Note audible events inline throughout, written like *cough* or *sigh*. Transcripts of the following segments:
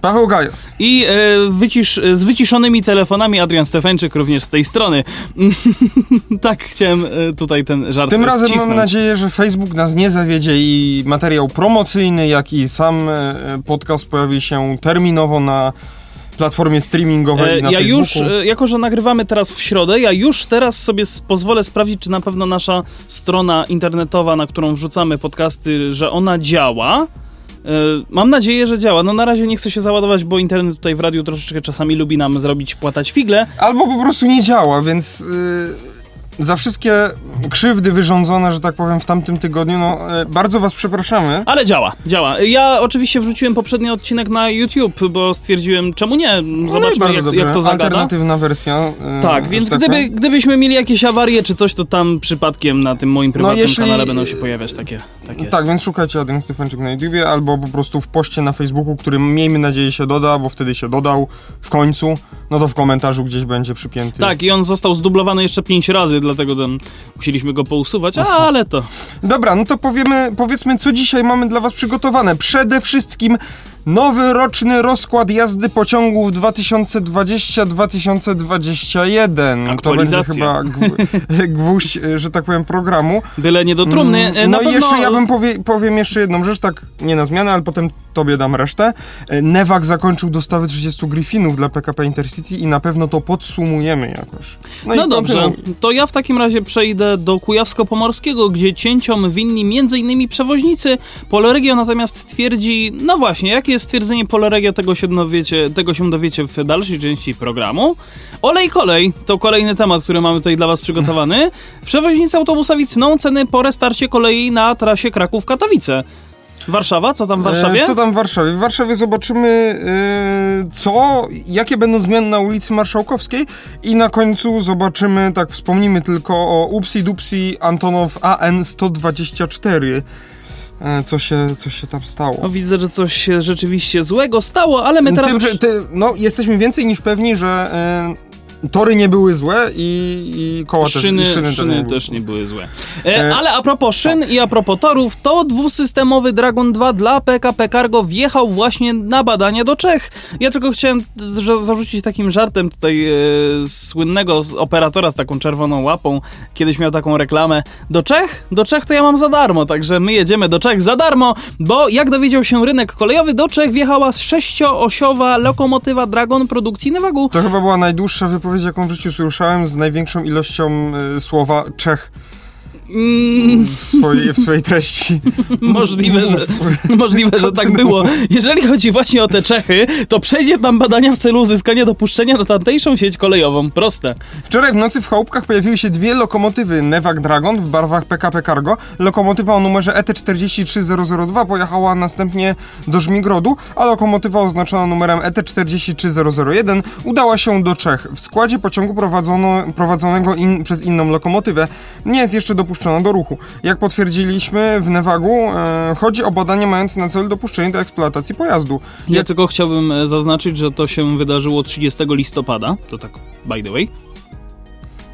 Paweł Gajos. i e, wycisz, z wyciszonymi telefonami Adrian Stefańczyk również z tej strony. *laughs* tak, chciałem e, tutaj ten żart Tym razem wcisnąć. mam nadzieję, że Facebook nas nie zawiedzie i materiał promocyjny, jak i sam e, podcast pojawi się terminowo na platformie streamingowej i na E, ja Facebooku. już, e, jako że nagrywamy teraz w środę, ja już teraz sobie pozwolę sprawdzić, czy na pewno nasza strona internetowa, na którą wrzucamy podcasty, że ona działa. E, Mam nadzieję, że działa. No na razie nie chcę się załadować, bo internet tutaj w radiu troszeczkę czasami lubi nam zrobić płatać figle. Albo po prostu nie działa, więc y, za wszystkie krzywdy wyrządzone, że tak powiem, w tamtym tygodniu, no y, bardzo was przepraszamy. Ale działa, działa. Ja oczywiście wrzuciłem poprzedni odcinek na YouTube, bo stwierdziłem, czemu nie? No Zobaczmy, bardzo jak, jak to zagada. Alternatywna wersja. y, Tak, więc tak gdyby, powiem. gdybyśmy mieli jakieś awarie czy coś, to tam przypadkiem na tym moim prywatnym jeśli- kanale będą się pojawiać takie. takie. Tak, więc szukajcie Adrian Stefańczyk na YouTubie albo po prostu w poście na Facebooku, który miejmy nadzieję się doda, bo wtedy się dodał w końcu, no to w komentarzu gdzieś będzie przypięty. Tak, i on został zdublowany jeszcze pięć razy, dlatego tam musieliśmy go pousuwać, a, ale to. Dobra, no to powiemy, powiedzmy, co dzisiaj mamy dla was przygotowane. Przede wszystkim nowy roczny rozkład jazdy pociągów 2020-2021. To będzie chyba gw- *laughs* gwóźdź, że tak powiem, programu. Byle nie do trumny. No Na i pewno... jeszcze ja bym powie, powiem jeszcze jedną rzecz, tak nie na zmianę, ale potem tobie dam resztę. E, Newak zakończył dostawy 30 Griffinów dla PKP Intercity i na pewno to podsumujemy jakoś. No, i dobrze, to ja w takim razie przejdę do Kujawsko-Pomorskiego, gdzie cięciom winni m.in. przewoźnicy. Poloregio natomiast twierdzi, no właśnie, jakie jest stwierdzenie Poloregio, tego się, dowiecie, tego się dowiecie w dalszej części programu. Olej kolej, to kolejny temat, który mamy tutaj dla was przygotowany. *laughs* Przewoźnicy autobusowi tną ceny po restarcie kolei na trasie Kraków-Katowice. Warszawa, co tam w Warszawie? E, Co tam w Warszawie? W Warszawie zobaczymy, e, co, jakie będą zmiany na ulicy Marszałkowskiej i na końcu zobaczymy, tak wspomnimy tylko o Upsi Dupsi Antonow AN 124. E, Co się, co się tam stało? No, widzę, że coś się rzeczywiście złego stało, ale my teraz... Że ty, no, jesteśmy więcej niż pewni, że e, tory nie były złe i, i koła Szyny, też, i szyny, szyny, też nie były. też nie były złe. E, E, ale a propos szyn i a propos torów, to dwusystemowy Dragon 2 dla PKP Cargo wjechał właśnie na badania do Czech. Ja tylko chciałem zarzucić takim żartem tutaj e, słynnego operatora z taką czerwoną łapą. Kiedyś miał taką reklamę. Do Czech? Do Czech to ja mam za darmo, także my jedziemy do Czech za darmo, bo jak dowiedział się rynek kolejowy, do Czech wjechała sześcioosiowa lokomotywa Dragon produkcji Nevagu. To chyba była najdłuższa wypowiedź, jaką w życiu słyszałem, z największą ilością e, słowa Czech Mm, w swojej, w swojej treści. *laughs* Możliwe, że, możliwe, że tak było. Jeżeli chodzi właśnie o te Czechy, to przejdzie tam badania w celu uzyskania dopuszczenia na tamtejszą sieć kolejową. Proste. Wczoraj w nocy w chałupkach pojawiły się dwie lokomotywy Nevak Dragon w barwach PKP Cargo. Lokomotywa o numerze E ET43002 pojechała następnie do Żmigrodu, a lokomotywa oznaczona numerem E ET43001 udała się do Czech. W składzie pociągu prowadzono, prowadzonego in, przez inną lokomotywę nie jest jeszcze dopuszczona do ruchu. Jak potwierdziliśmy w Nevagu, e, chodzi o badania mające na celu dopuszczenie do eksploatacji pojazdu. Ja Jak tylko chciałbym e, zaznaczyć, że to się wydarzyło 30 listopada. To tak, by the way.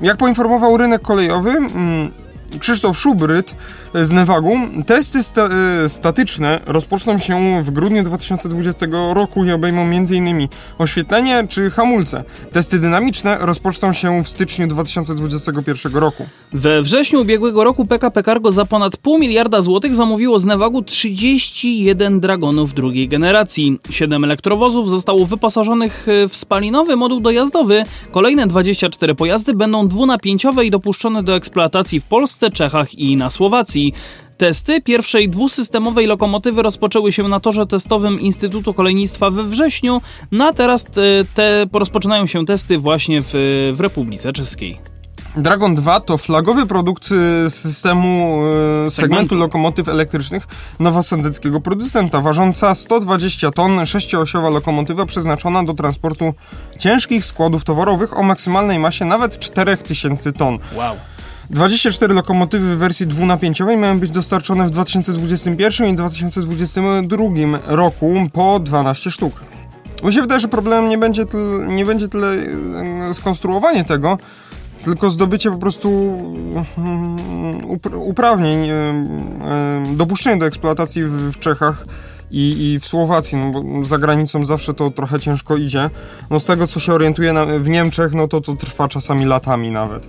Jak poinformował rynek kolejowy, mm, Krzysztof Szubryt z Nevagu, testy sta- y, statyczne rozpoczną się w grudniu 2020 roku i obejmą m.in. oświetlenie czy hamulce. Testy dynamiczne rozpoczną się w styczniu 2021 roku. We wrześniu ubiegłego roku PKP Cargo za ponad pół miliarda złotych zamówiło z Nevagu 31 Dragonów drugiej generacji. 7 elektrowozów zostało wyposażonych e, w spalinowy moduł dojazdowy. Kolejne 24 pojazdy będą dwunapięciowe i dopuszczone do eksploatacji w Polsce, Czechach i na Słowacji. Testy pierwszej dwusystemowej lokomotywy rozpoczęły się na torze testowym Instytutu Kolejnictwa we wrześniu, no a teraz te, te rozpoczynają się testy właśnie w, w Republice Czeskiej. Dragon 2 to flagowy produkt y, systemu y, segmentu, Segmentu. lokomotyw elektrycznych nowosądeckiego producenta, ważąca 120 ton, sześcioosiowa lokomotywa przeznaczona do transportu ciężkich składów towarowych o maksymalnej masie nawet 4000 ton. Wow. 24 lokomotywy w wersji dwunapięciowej mają być dostarczone w 2021 i 2022 roku po 12 sztuk. Mi się wydaje, że problemem nie będzie, tyle, nie będzie tyle e, skonstruowanie tego, tylko zdobycie po prostu mm, upr- uprawnień, e, e, dopuszczenie do eksploatacji w Czechach i, i w Słowacji, no bo za granicą zawsze to trochę ciężko idzie. No z tego, co się orientuję na, w Niemczech, no to to trwa czasami latami nawet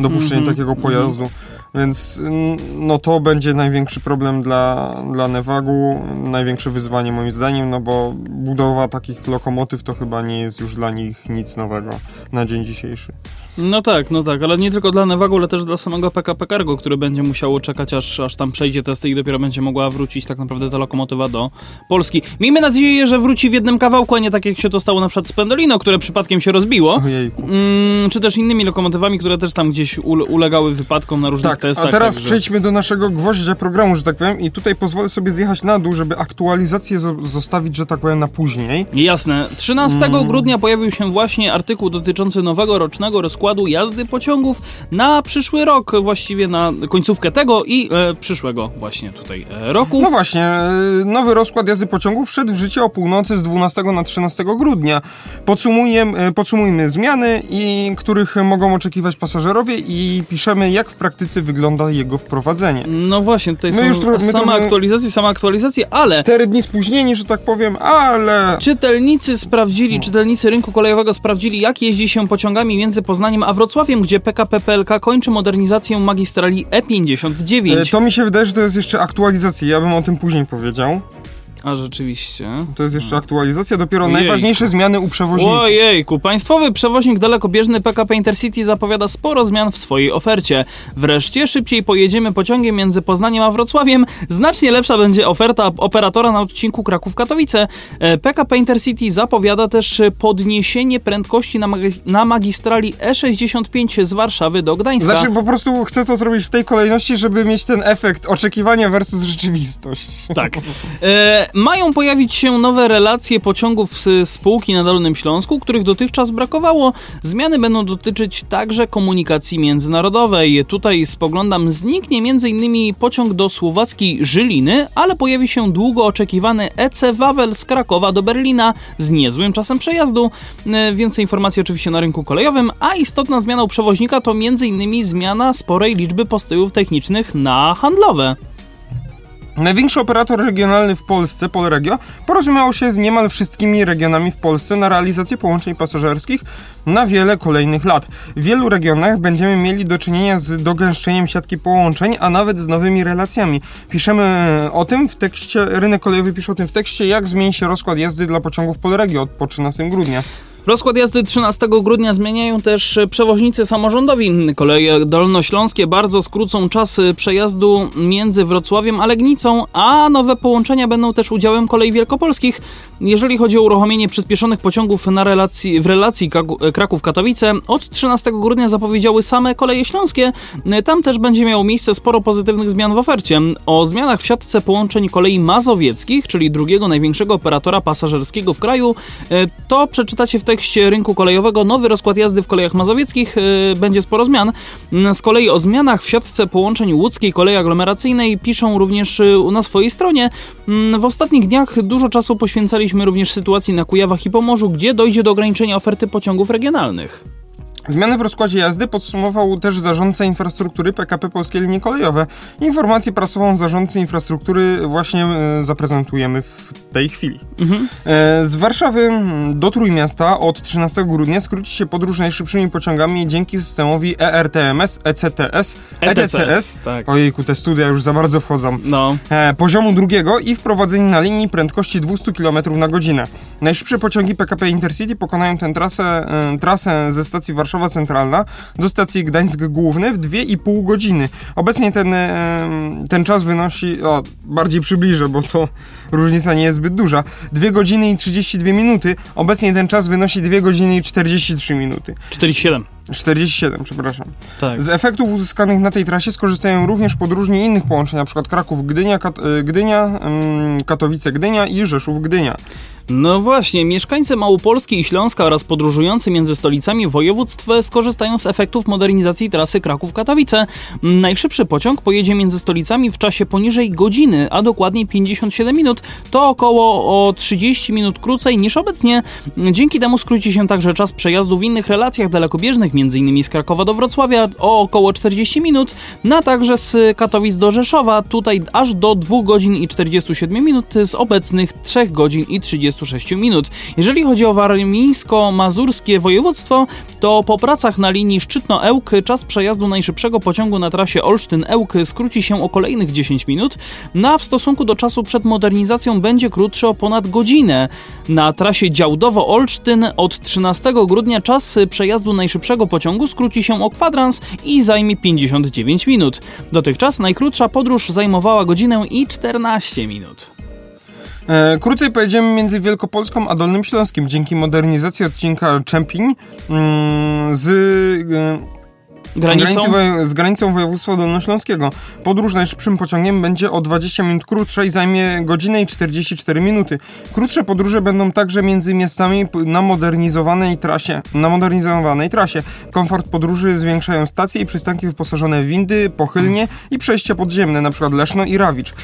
dopuszczenie Mhm, takiego pojazdu. Więc mm, no to będzie największy problem dla, dla Nevagu, największe wyzwanie moim zdaniem, no bo budowa takich lokomotyw to chyba nie jest już dla nich nic nowego na dzień dzisiejszy. No tak, no tak, ale nie tylko dla Nevagu, ale też dla samego PKP Cargo, który będzie musiało czekać, aż, aż tam przejdzie testy i dopiero będzie mogła wrócić tak naprawdę ta lokomotywa do Polski. Miejmy nadzieję, że wróci w jednym kawałku, a nie tak jak się to stało na przykład z Pendolino, które przypadkiem się rozbiło. Mm, czy też innymi lokomotywami, które też tam gdzieś ule- ulegały wypadkom na różnych Tak, testach. a teraz także- przejdźmy do naszego gwoździa programu, że tak powiem, i tutaj pozwolę sobie zjechać na dół, żeby aktualizację zo- zostawić, że tak powiem, na później. Jasne. 13 Mm. grudnia pojawił się właśnie artykuł dotyczący nowego rocznego rozkładu jazdy pociągów na przyszły rok, właściwie na końcówkę tego i e, przyszłego właśnie tutaj e, roku. No właśnie, e, nowy rozkład jazdy pociągów wszedł w życie o północy z 12 na 13 grudnia. Podsumujemy, podsumujmy zmiany, i, których mogą oczekiwać pasażerowie i piszemy, jak w praktyce wygląda jego wprowadzenie. No właśnie, tutaj My są już trochę- my same aktualizacje, same aktualizacje, ale Cztery dni spóźnieni, że tak powiem, ale... czytelnicy sprawdzili, czytelnicy rynku kolejowego sprawdzili, jak jeździ się pociągami między Poznaniem a Wrocławiem, gdzie PKP PLK kończy modernizację magistrali E, E59. To mi się wydaje, że to jest jeszcze aktualizacja, ja bym o tym później powiedział. A rzeczywiście. To jest jeszcze aktualizacja, dopiero Ojejku. najważniejsze zmiany u przewoźników. Ojejku, państwowy przewoźnik dalekobieżny PKP Intercity zapowiada sporo zmian w swojej ofercie. Wreszcie szybciej pojedziemy pociągiem między Poznaniem a Wrocławiem. Znacznie lepsza będzie oferta operatora na odcinku Kraków-Katowice. E, PKP Intercity zapowiada też podniesienie prędkości na, magi- na magistrali E65 z Warszawy do Gdańska. Znaczy po prostu chcę to zrobić w tej kolejności, żeby mieć ten efekt oczekiwania versus rzeczywistość. Tak. *laughs* E, mają pojawić się nowe relacje pociągów z spółki na Dolnym Śląsku, których dotychczas brakowało. Zmiany będą dotyczyć także komunikacji międzynarodowej. Tutaj spoglądam, zniknie m.in. pociąg do słowackiej Żyliny, ale pojawi się długo oczekiwany EC Wawel z Krakowa do Berlina z niezłym czasem przejazdu. E, więcej informacji oczywiście na rynku kolejowym, a istotna zmiana u przewoźnika to m.in. zmiana sporej liczby postojów technicznych na handlowe. Największy operator regionalny w Polsce, Polregio, porozumiał się z niemal wszystkimi regionami w Polsce na realizację połączeń pasażerskich na wiele kolejnych lat. W wielu regionach będziemy mieli do czynienia z dogęszczeniem siatki połączeń, a nawet z nowymi relacjami. Piszemy e, o tym w tekście, rynek kolejowy pisze o tym w tekście, jak zmieni się rozkład jazdy dla pociągów Polregio po 13 grudnia. Rozkład jazdy 13 grudnia zmieniają też przewoźnicy samorządowi. Koleje dolnośląskie bardzo skrócą czas przejazdu między Wrocławiem a Legnicą, a nowe połączenia będą też udziałem kolei wielkopolskich. Jeżeli chodzi o uruchomienie przyspieszonych pociągów na relacji, w relacji Kraków-Katowice, od 13 grudnia zapowiedziały same koleje śląskie. Tam też będzie miało miejsce sporo pozytywnych zmian w ofercie. O zmianach w siatce połączeń kolei mazowieckich, czyli drugiego największego operatora pasażerskiego w kraju, e, to przeczytacie w tekście rynku kolejowego. Nowy rozkład jazdy w kolejach mazowieckich e, będzie sporo zmian. Mm, Z kolei o zmianach w siatce połączeń łódzkiej kolei aglomeracyjnej piszą również e, na swojej stronie. Mm, W ostatnich dniach dużo czasu poświęcaliśmy również sytuacji na Kujawach i Pomorzu, gdzie dojdzie do ograniczenia oferty pociągów regionalnych. Zmiany w rozkładzie jazdy podsumował też zarządca infrastruktury PKP Polskie Linie Kolejowe. Informację prasową zarządcy infrastruktury właśnie e, zaprezentujemy w tej chwili. E, z Warszawy do Trójmiasta od 13 grudnia skróci się podróż najszybszymi pociągami dzięki systemowi ERTMS, ECTS, ETCS. tak. Ojejku, te studia już za bardzo wchodzą. No, E, poziomu drugiego i wprowadzenie na linii prędkości 200 km na godzinę. Najszybsze pociągi PKP Intercity pokonają tę trasę, trasę ze stacji Warszawa Warszawa Centralna do stacji Gdańsk Główny w 2,5 godziny. Obecnie ten, ten czas wynosi, o, bardziej przybliżę, bo to różnica nie jest zbyt duża, 2 godziny i 32 minuty. Obecnie ten czas wynosi 2 godziny i 43 minuty. 47. 47, przepraszam. Tak. Z efektów uzyskanych na tej trasie skorzystają również podróżni innych połączeń, np. Kraków, Gdynia, Kat y, Gdynia ym, Katowice, Gdynia i Rzeszów, Gdynia. No właśnie, mieszkańcy Małopolski i Śląska oraz podróżujący między stolicami województw skorzystają z efektów modernizacji trasy Kraków-Katowice. Najszybszy pociąg pojedzie między stolicami w czasie poniżej godziny, a dokładniej 57 minut. To około o 30 minut krócej niż obecnie. Dzięki temu skróci się także czas przejazdu w innych relacjach dalekobieżnych, m.in. z Krakowa do Wrocławia o około 40 minut, no a także z Katowic do Rzeszowa, tutaj aż do 2 godzin i 47 minut z obecnych 3 godzin i 30 26 minut. Jeżeli chodzi o warmińsko-mazurskie województwo, to po pracach na linii Szczytno-Ełk czas przejazdu najszybszego pociągu na trasie Olsztyn-Ełk skróci się o kolejnych 10 minut, no a w stosunku do czasu przed modernizacją będzie krótszy o ponad godzinę. Na trasie Działdowo-Olsztyn od 13 grudnia czas przejazdu najszybszego pociągu skróci się o kwadrans i zajmie 59 minut. Dotychczas najkrótsza podróż zajmowała godzinę i 14 minut. E, krócej pojedziemy między Wielkopolską a Dolnym Śląskim dzięki modernizacji odcinka Czempiń mm, z e, Granicą? Z granicą województwa dolnośląskiego. Podróż najszybszym pociągiem będzie o 20 minut krótsza i zajmie godzinę i 44 minuty. Krótsze podróże będą także między miastami na modernizowanej trasie. Na modernizowanej trasie. Komfort podróży zwiększają stacje i przystanki wyposażone w windy, pochylnie i przejścia podziemne, np. Leszno i Rawicz.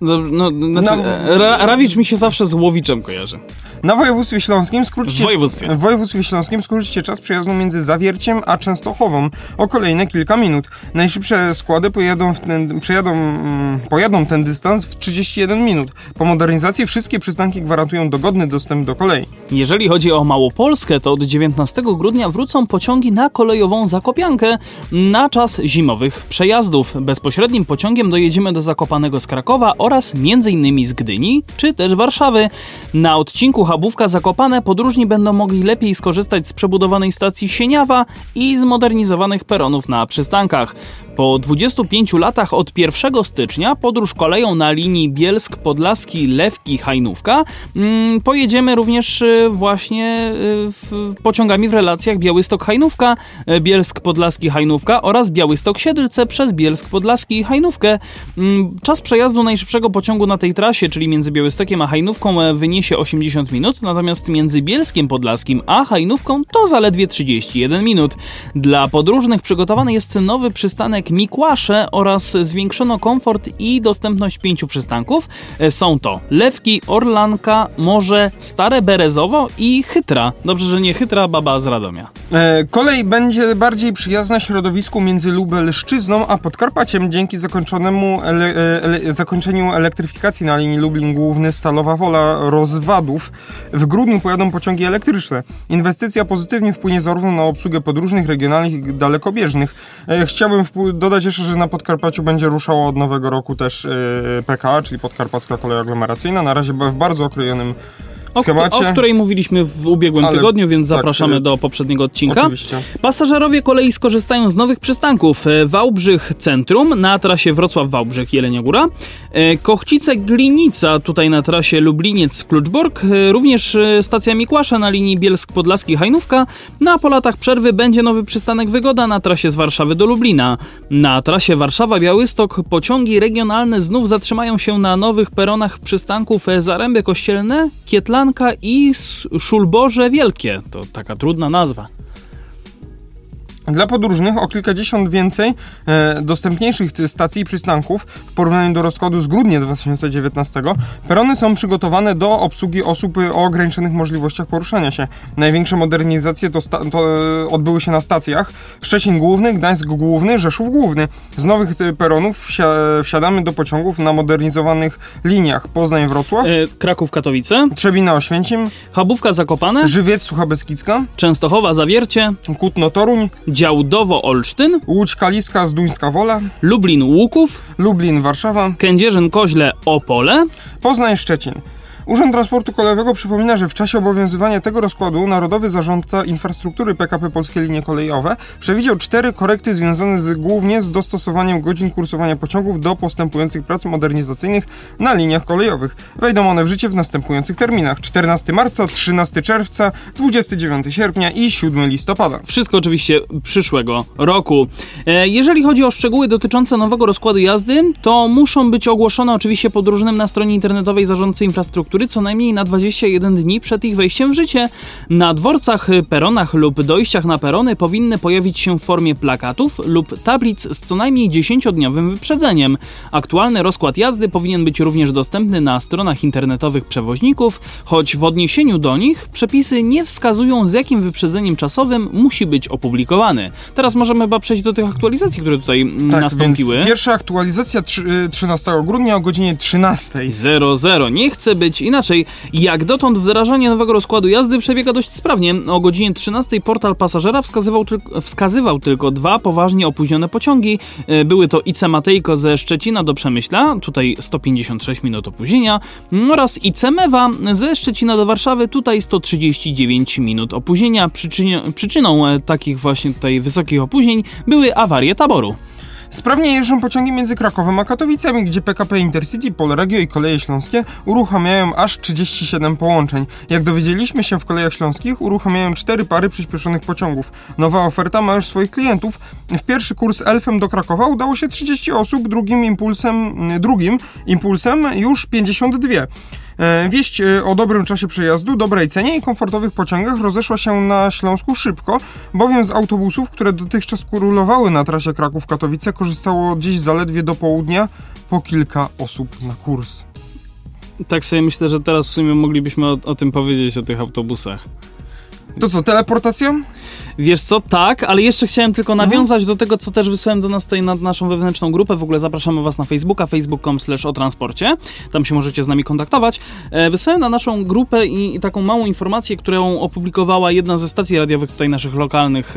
No, no, znaczy, Na- Ra Rawicz mi się zawsze z Łowiczem kojarzy. Na województwie śląskim skrócicie, W województwie. w województwie śląskim skrócicie czas przejazdu między Zawierciem a Częstochową o kolejne kilka minut. Najszybsze składy pojadą, ten, przejadą, mm, pojadą ten dystans w 31 minut. Po modernizacji wszystkie przystanki gwarantują dogodny dostęp do kolei. Jeżeli chodzi o Małopolskę, to od 19 grudnia wrócą pociągi na kolejową Zakopiankę na czas zimowych przejazdów. Bezpośrednim pociągiem dojedziemy do Zakopanego z Krakowa oraz m.in. z Gdyni czy też Warszawy. Na odcinku Chabówka Zakopane podróżni będą mogli lepiej skorzystać z przebudowanej stacji Sieniawa i zmodernizowanych peronów na przystankach. Po 25 latach od 1 stycznia podróż koleją na linii Bielsk-Podlaski-Lewki-Hajnówka mm, pojedziemy również y, właśnie y, w, pociągami w relacjach Białystok-Hajnówka, y, Bielsk-Podlaski-Hajnówka oraz Białystok-Siedlce przez Bielsk-Podlaski i Hajnówkę. Mm, Czas przejazdu najszybszego pociągu na tej trasie, czyli między Białystokiem a Hajnówką e, wyniesie 80 minut, natomiast między Bielskiem Podlaskim a Hajnówką to zaledwie 31 minut. Dla podróżnych przygotowany jest nowy przystanek Mikłasze oraz zwiększono komfort i dostępność pięciu przystanków. E, Są to Lewki, Orlanka, Morze, Stare Berezowo i Chytra. Dobrze, że nie Chytra, baba z Radomia. E, kolej będzie bardziej przyjazna środowisku między Lubelszczyzną a Podkarpaciem dzięki zakończonemu ele, e, ele, elektryfikacji na linii Lublin Główny Stalowa Wola Rozwadów. W grudniu pojadą pociągi elektryczne. Inwestycja pozytywnie wpłynie zarówno na obsługę podróżnych, regionalnych, i dalekobieżnych. E, chciałbym dodać jeszcze, że na Podkarpaciu będzie ruszało od nowego roku też e, PKA, czyli Podkarpacka Kolej Aglomeracyjna. Na razie w bardzo okrojonym O, o której mówiliśmy w ubiegłym Ale tygodniu, więc tak, zapraszamy y- do poprzedniego odcinka. Oczywiście. Pasażerowie kolei skorzystają z nowych przystanków. E, Wałbrzych Centrum na trasie Wrocław-Wałbrzych Jelenia Góra, e, Kochcice Glinica tutaj na trasie Lubliniec-Kluczbork, e, również stacja Mikłasza na linii Bielsk-Podlaski-Hajnówka. Na po latach przerwy będzie nowy przystanek Wygoda na trasie z Warszawy do Lublina. Na trasie Warszawa-Białystok pociągi regionalne znów zatrzymają się na nowych peronach przystanków Zaręby Kościelne, I Szulborze Wielkie. To taka trudna nazwa. Dla podróżnych o kilkadziesiąt więcej e, dostępniejszych stacji i przystanków w porównaniu do rozkładu z grudnia 2019. Perony są przygotowane do obsługi osób e, o ograniczonych możliwościach poruszania się. Największe modernizacje to, sta- to e, odbyły się na stacjach. Szczecin Główny, Gdańsk Główny, Rzeszów Główny. Z nowych e, peronów wsia- wsiadamy do pociągów na modernizowanych liniach. Poznań-Wrocław, E, Kraków-Katowice, Trzebina-Oświęcim, Chabówka Zakopane, Żywiec-Sucha-Beskidzka, Częstochowa Zawiercie, Kutno-Toruń, Działdowo Olsztyn, Łódź-Kaliska, Zduńska Wola, Lublin Łuków, Lublin, Warszawa, Kędzierzyn Koźle Opole, Poznań, Szczecin. Urząd Transportu Kolejowego przypomina, że w czasie obowiązywania tego rozkładu Narodowy Zarządca Infrastruktury PKP Polskie Linie Kolejowe przewidział cztery korekty związane z, głównie z dostosowaniem godzin kursowania pociągów do postępujących prac modernizacyjnych na liniach kolejowych. Wejdą one w życie w następujących terminach: 14 marca, 13 czerwca, 29 sierpnia i 7 listopada. Wszystko oczywiście przyszłego roku. E, jeżeli chodzi o szczegóły dotyczące nowego rozkładu jazdy, to muszą być ogłoszone oczywiście podróżnym na stronie internetowej zarządcy infrastruktury co najmniej na 21 dni przed ich wejściem w życie. Na dworcach, peronach lub dojściach na perony powinny pojawić się w formie plakatów lub tablic z co najmniej 10-dniowym wyprzedzeniem. Aktualny rozkład jazdy powinien być również dostępny na stronach internetowych przewoźników, choć w odniesieniu do nich przepisy nie wskazują z jakim wyprzedzeniem czasowym musi być opublikowany. Teraz możemy chyba przejść do tych aktualizacji, które tutaj mm, Tak, nastąpiły. więc pierwsza aktualizacja trzy- y, 13 grudnia o godzinie 13. 00. Nie chce być inaczej. Jak dotąd wdrażanie nowego rozkładu jazdy przebiega dość sprawnie. O godzinie 13 portal pasażera wskazywał, tyl- wskazywał tylko dwa poważnie opóźnione pociągi. E, Były to IC Matejko ze Szczecina do Przemyśla, tutaj 156 minut opóźnienia, oraz IC Mewa ze Szczecina do Warszawy, tutaj 139 minut opóźnienia. Przyczyną e, takich właśnie tutaj wysokich opóźnień były awarie taboru. Sprawnie jeżdżą pociągi między Krakowem a Katowicami, gdzie PKP Intercity, Polregio i Koleje Śląskie uruchamiają aż 37 połączeń. Jak dowiedzieliśmy się w Kolejach Śląskich, uruchamiają 4 pary przyspieszonych pociągów. Nowa oferta ma już swoich klientów. W pierwszy kurs Elfem do Krakowa udało się 30 osób, drugim impulsem, drugim impulsem już 52. E, Wieść e, o dobrym czasie przejazdu, dobrej cenie i komfortowych pociągach rozeszła się na Śląsku szybko, bowiem z autobusów, które dotychczas kurulowały na trasie Kraków-Katowice, korzystało dziś zaledwie do południa po kilka osób na kurs. Tak sobie myślę, że teraz w sumie moglibyśmy o, o tym powiedzieć, o tych autobusach. To co, teleportacja? Wiesz co, tak, ale jeszcze chciałem tylko nawiązać do tego, co też wysłałem do nas tutaj na naszą wewnętrzną grupę. W ogóle zapraszamy was na Facebooka, facebook.com slash o transporcie. Tam się możecie z nami kontaktować. E, wysłałem na naszą grupę i, i taką małą informację, którą opublikowała jedna ze stacji radiowych tutaj naszych lokalnych e,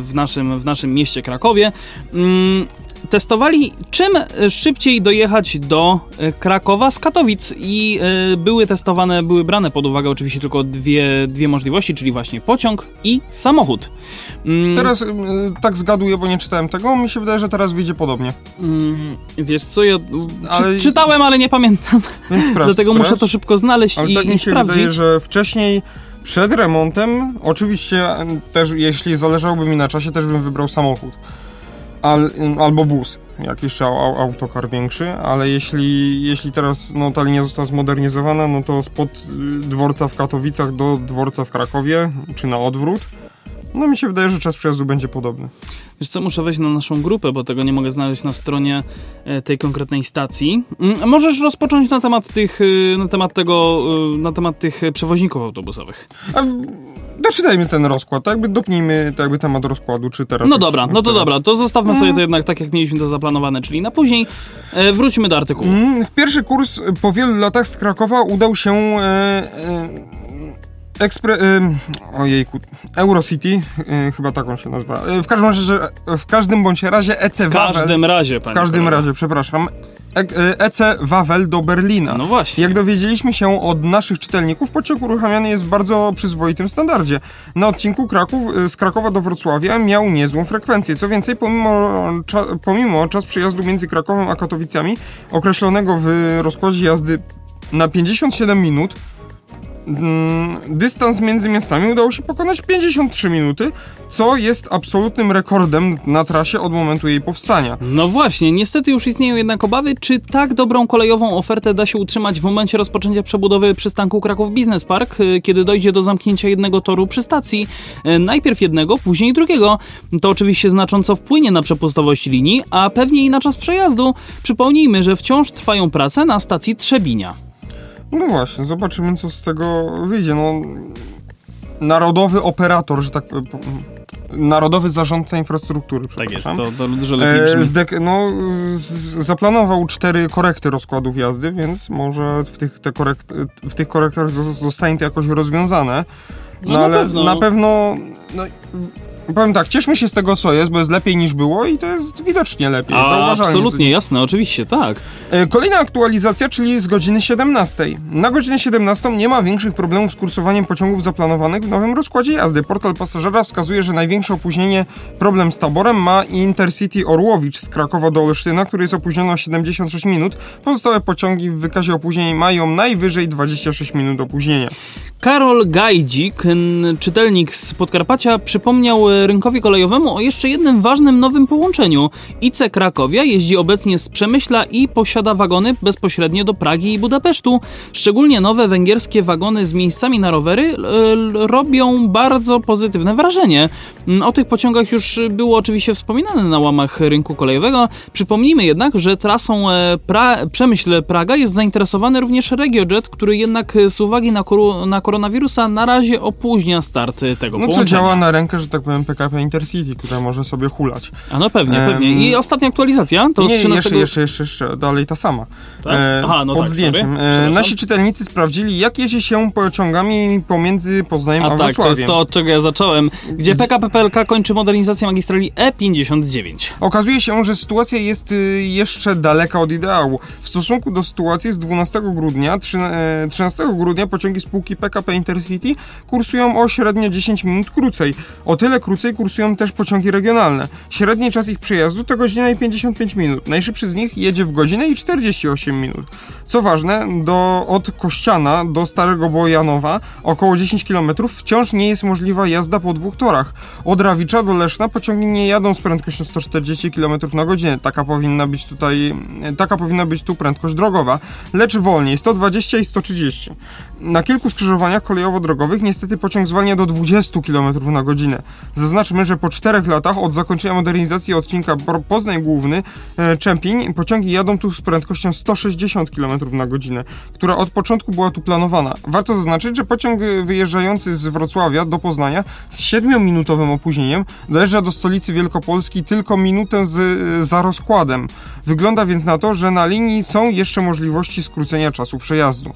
w, naszym, w naszym mieście Krakowie. Mm, testowali, czym szybciej dojechać do e, Krakowa z Katowic i e, były testowane, były brane pod uwagę oczywiście tylko dwie, dwie możliwości, czyli właśnie pociąg i samochód. Mm, Teraz y, tak zgaduję, bo nie czytałem tego, mi się wydaje, że teraz wyjdzie podobnie. mm, wiesz co, ja Ale- czy, czytałem, ale nie pamiętam, Więc sprawdź, *laughs* dlatego sprawdź. muszę to szybko znaleźć Ale i, tak i mi się sprawdzić. wydaje, że wcześniej przed remontem, oczywiście też jeśli zależałoby mi na czasie, też bym wybrał samochód. Al, albo bus, jakiś au, au, autokar większy, ale jeśli, jeśli teraz no, ta linia została zmodernizowana, no to spod y, dworca w Katowicach do dworca w Krakowie, czy na odwrót, no mi się wydaje, że czas przejazdu będzie podobny. Wiesz co, muszę wejść na naszą grupę, bo tego nie mogę znaleźć na stronie e, tej konkretnej stacji. Mm, Możesz rozpocząć na temat tych, y, na temat tego, y, na temat tych przewoźników autobusowych. A doczytajmy ten rozkład, tak jakby dopnijmy tak jakby temat rozkładu, czy teraz No dobra, no to dobra, to zostawmy sobie to jednak tak, jak mieliśmy to zaplanowane, czyli na później. E, Wróćmy do artykułu. Mm, W pierwszy kurs po wielu latach z Krakowa udał się e, e, Expre... E, ojejku, Eurocity, e, chyba tak on się nazywa. E, w, każdym razie, w każdym bądź razie EC W każdym razie, W panie każdym kolego. razie, przepraszam. E, e, EC Wawel do Berlina. No właśnie. Jak dowiedzieliśmy się od naszych czytelników, pociąg uruchamiany jest w bardzo przyzwoitym standardzie. Na odcinku Kraków, y, z Krakowa do Wrocławia miał niezłą frekwencję. Co więcej, pomimo, cza, pomimo czas przejazdu między Krakowem a Katowicami, określonego w rozkładzie jazdy na 57 minut, dystans między miastami udało się pokonać w 53 minuty, co jest absolutnym rekordem na trasie od momentu jej powstania. No właśnie, niestety już istnieją jednak obawy, czy tak dobrą kolejową ofertę da się utrzymać w momencie rozpoczęcia przebudowy przystanku Kraków Business Park, y, kiedy dojdzie do zamknięcia jednego toru przy stacji. Y, Najpierw jednego, później drugiego. To oczywiście znacząco wpłynie na przepustowość linii, a pewnie i na czas przejazdu. Przypomnijmy, że wciąż trwają prace na stacji Trzebinia. No właśnie, zobaczymy co z tego wyjdzie. No, narodowy operator, że tak Narodowy Zarządca Infrastruktury, Tak jest, to, to dużo lepiej E, brzmi. zdek- no, z- zaplanował cztery korekty rozkładów jazdy, więc może w tych, te korekt- w tych korektach zos- zostanie to jakoś rozwiązane. No na pewno. na pewno no, Powiem tak, cieszmy się z tego, co jest, bo jest lepiej niż było i to jest widocznie lepiej. A, absolutnie, jasne, oczywiście, tak. E, Kolejna aktualizacja, czyli z godziny 17. Na godzinę 17 nie ma większych problemów z kursowaniem pociągów zaplanowanych w nowym rozkładzie jazdy. Portal pasażera wskazuje, że największe opóźnienie, problem z taborem ma Intercity Orłowicz z Krakowa do Olsztyna, który jest opóźniony o 76 minut. Pozostałe pociągi w wykazie opóźnień mają najwyżej 26 minut opóźnienia. Karol Gajdzik, czytelnik z Podkarpacia, przypomniał e, rynkowi kolejowemu o jeszcze jednym ważnym nowym połączeniu. IC Krakowia jeździ obecnie z Przemyśla i posiada wagony bezpośrednio do Pragi i Budapesztu. Szczególnie nowe węgierskie wagony z miejscami na rowery e, robią bardzo pozytywne wrażenie. Mm, O tych pociągach już było oczywiście wspominane na łamach rynku kolejowego. Przypomnijmy jednak, że trasą e, pra- Przemyśl-Praga jest zainteresowany również RegioJet, który jednak z uwagi na, koru- na koronawirusa na razie opóźnia start tego No co połączenia. działa na rękę, że tak powiem, PKP Intercity, która może sobie hulać. A no pewnie, Em, pewnie. I ostatnia aktualizacja to Nie, z 13... jeszcze, jeszcze, jeszcze, jeszcze, dalej ta sama. Tak? Aha, no pod tak, zdjęciem. E, nasi czytelnicy sprawdzili, jak jeździ się pociągami pomiędzy Poznaniem a, A tak, to Wrocławiem. jest to, od czego ja zacząłem. Gdzie PKP PLK kończy modernizację magistrali E E59. Okazuje się, że sytuacja jest y, jeszcze daleka od ideału. W stosunku do sytuacji z 12 grudnia, trzy- e, 13 grudnia pociągi spółki PKP Intercity kursują o średnio 10 minut krócej. O tyle krócej kursują też pociągi regionalne. Średni czas ich przejazdu to godzina i 55 minut. Najszybszy z nich jedzie w godzinę i 48 minut. Co ważne, do, od Kościana do Starego Bojanowa, około 10 km, wciąż nie jest możliwa jazda po dwóch torach. Od Rawicza do Leszna pociągi nie jadą z prędkością 140 km na godzinę. Taka powinna być tutaj, taka powinna być tu prędkość drogowa, lecz wolniej 120 i 130. Na kilku skrzyżowaniach kolejowo-drogowych niestety pociąg zwalnia do 20 km na godzinę. Zaznaczmy, że po czterech latach od zakończenia modernizacji odcinka Poznań Główny e, Czempiń pociągi jadą tu z prędkością 160 km na godzinę, która od początku była tu planowana. Warto zaznaczyć, że pociąg wyjeżdżający z Wrocławia do Poznania z 7-minutowym opóźnieniem dojeżdża do stolicy Wielkopolski tylko minutę z, e, za rozkładem. Wygląda więc na to, że na linii są jeszcze możliwości skrócenia czasu przejazdu.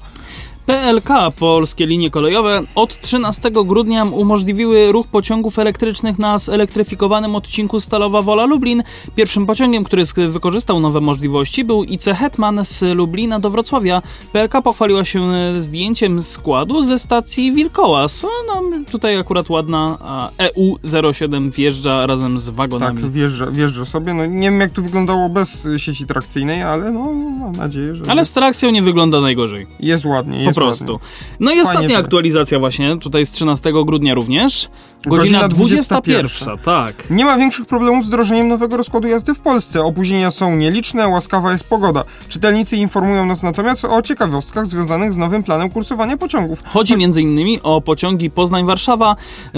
PLK, Polskie Linie Kolejowe, od 13 grudnia umożliwiły ruch pociągów elektrycznych na zelektryfikowanym odcinku Stalowa Wola Lublin. Pierwszym pociągiem, który wykorzystał nowe możliwości był IC Hetman z Lublina do Wrocławia. PLK pochwaliła się e, zdjęciem składu ze stacji Wilkołas. No, tutaj akurat ładna a EU07 wjeżdża razem z wagonami. Tak, wjeżdża, wjeżdża sobie. No, nie wiem, jak to wyglądało bez y, sieci trakcyjnej, ale no, mam nadzieję, że Ale z trakcją nie wygląda najgorzej. jest ładnie. Po prostu. No i ostatnia aktualizacja właśnie, tutaj z 13 grudnia również. Godzina, Godzina 21, 21, tak. Nie ma większych problemów z wdrożeniem nowego rozkładu jazdy w Polsce. Opóźnienia są nieliczne, łaskawa jest pogoda. Czytelnicy informują nas natomiast o ciekawostkach związanych z nowym planem kursowania pociągów. Chodzi m.in. o pociągi Poznań-Warszawa,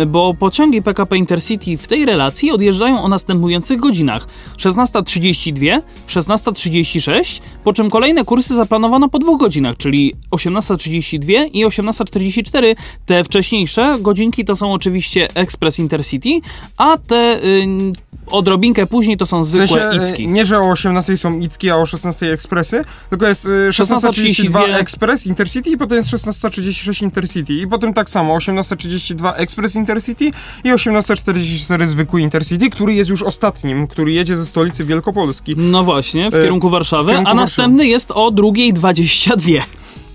bo pociągi PKP Intercity w tej relacji odjeżdżają o następujących godzinach 16.32, 16.36, po czym kolejne kursy zaplanowano po dwóch godzinach, czyli 18.32 i 18.44. Te wcześniejsze godzinki to są oczywiście Express Intercity, a te y, odrobinkę później to są W zwykłe sensie, Icki. y, nie, że o 18 są Icki, a o 16 Ekspresy, tylko jest y, 16.32 16:32 Express Intercity i potem jest 16.36 Intercity. I potem tak samo 18.32 Express Intercity i 18.44 zwykły Intercity, który jest już ostatnim, który jedzie ze stolicy Wielkopolski. No właśnie, w E, kierunku Warszawy, kierunku a Warszawy. następny jest o 2.22.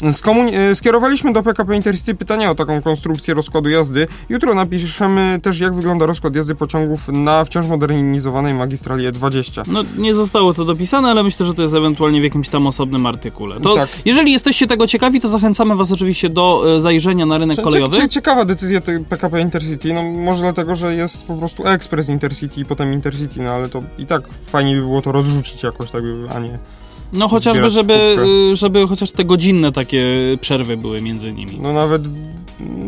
E, skierowaliśmy do PKP Intercity pytania o taką konstrukcję rozkładu jazdy. Jutro napiszemy też, jak wygląda rozkład jazdy pociągów na wciąż modernizowanej magistrali E E20. No, nie zostało to dopisane, ale myślę, że to jest ewentualnie w jakimś tam osobnym artykule. To, Tak. Jeżeli jesteście tego ciekawi, to zachęcamy Was oczywiście do e, zajrzenia na rynek Cie- kolejowy. cie- Ciekawa decyzja PKP Intercity, no może dlatego, że jest po prostu Express Intercity i potem Intercity, no ale to i tak fajnie by było to rozrzucić jakoś, tak, a nie. No chociażby, żeby, e, żeby chociaż te godzinne takie przerwy były między nimi. No nawet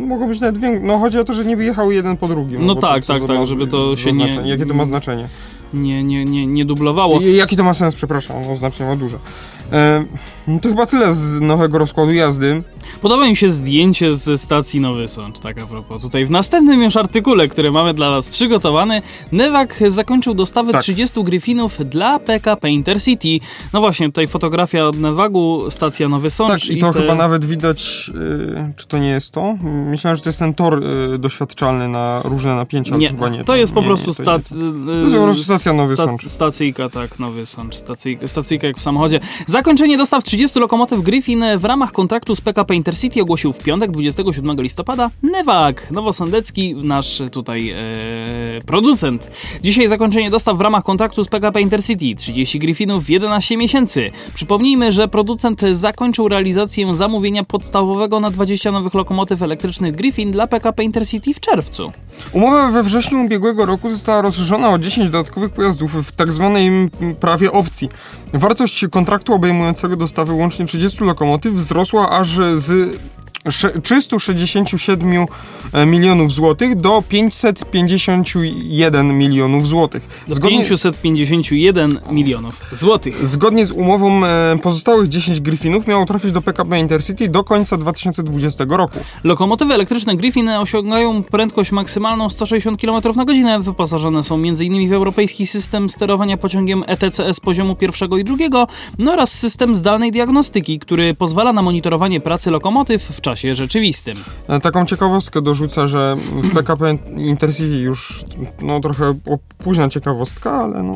mogą być nawet większe. No chodzi o to, że nie wyjechały jeden po drugim. No bo tak, tak, tak, żeby to się nie-. Jakie to ma znaczenie? Nie, nie, nie, nie dublowało. I, jaki to ma sens, przepraszam, no znacznie ma duże. E, no to chyba tyle z nowego rozkładu jazdy. Podoba mi się zdjęcie ze stacji Nowy Sącz, tak a propos. Tutaj w następnym już artykule, który mamy dla Was przygotowany, Newak zakończył dostawę Tak. 30 Griffinów dla PKP Intercity. No właśnie, tutaj fotografia od Newagu, stacja Nowy Sącz. Tak, i to te- chyba nawet widać, y, czy to nie jest to? Myślałem, że to jest ten tor y, doświadczalny na różne napięcia, Nie, chyba nie. to jest po nie, prostu nie, to jest- stac... To jest po prostu stacja Nowy Sącz. Stacyjka, tak, Nowy Sącz. Stacyjka, stacyjka jak w samochodzie. Zakończenie dostaw 30 lokomotyw Griffin w ramach kontraktu z PKP Intercity ogłosił w piątek 27 listopada Newak, nowosądecki, nasz tutaj e, producent. Dzisiaj zakończenie dostaw w ramach kontraktu z PKP Intercity. 30 Griffinów w 11 miesięcy. Przypomnijmy, że producent zakończył realizację zamówienia podstawowego na 20 nowych lokomotyw elektrycznych Griffin dla PKP Intercity w czerwcu. Umowa we wrześniu ubiegłego roku została rozszerzona o 10 dodatkowych pojazdów w tak zwanej prawie opcji. Wartość kontraktu obejmującego dostawy łącznie 30 lokomotyw wzrosła aż z 367 milionów złotych do 551 milionów złotych. Do 551 milionów złotych. Zgodnie z umową e, pozostałych 10 Griffinów miało trafić do PKP Intercity do końca 2020 roku. Lokomotywy elektryczne Griffin osiągają prędkość maksymalną 160 km na godzinę. Wyposażone są m.in. w europejski system sterowania pociągiem ETCS poziomu pierwszego i drugiego no oraz system zdalnej diagnostyki, który pozwala na monitorowanie pracy lokomotyw w czasie rzeczywistym. E, Taką ciekawostkę dorzucę, że w PKP Intercity już no, trochę późna ciekawostka, ale no,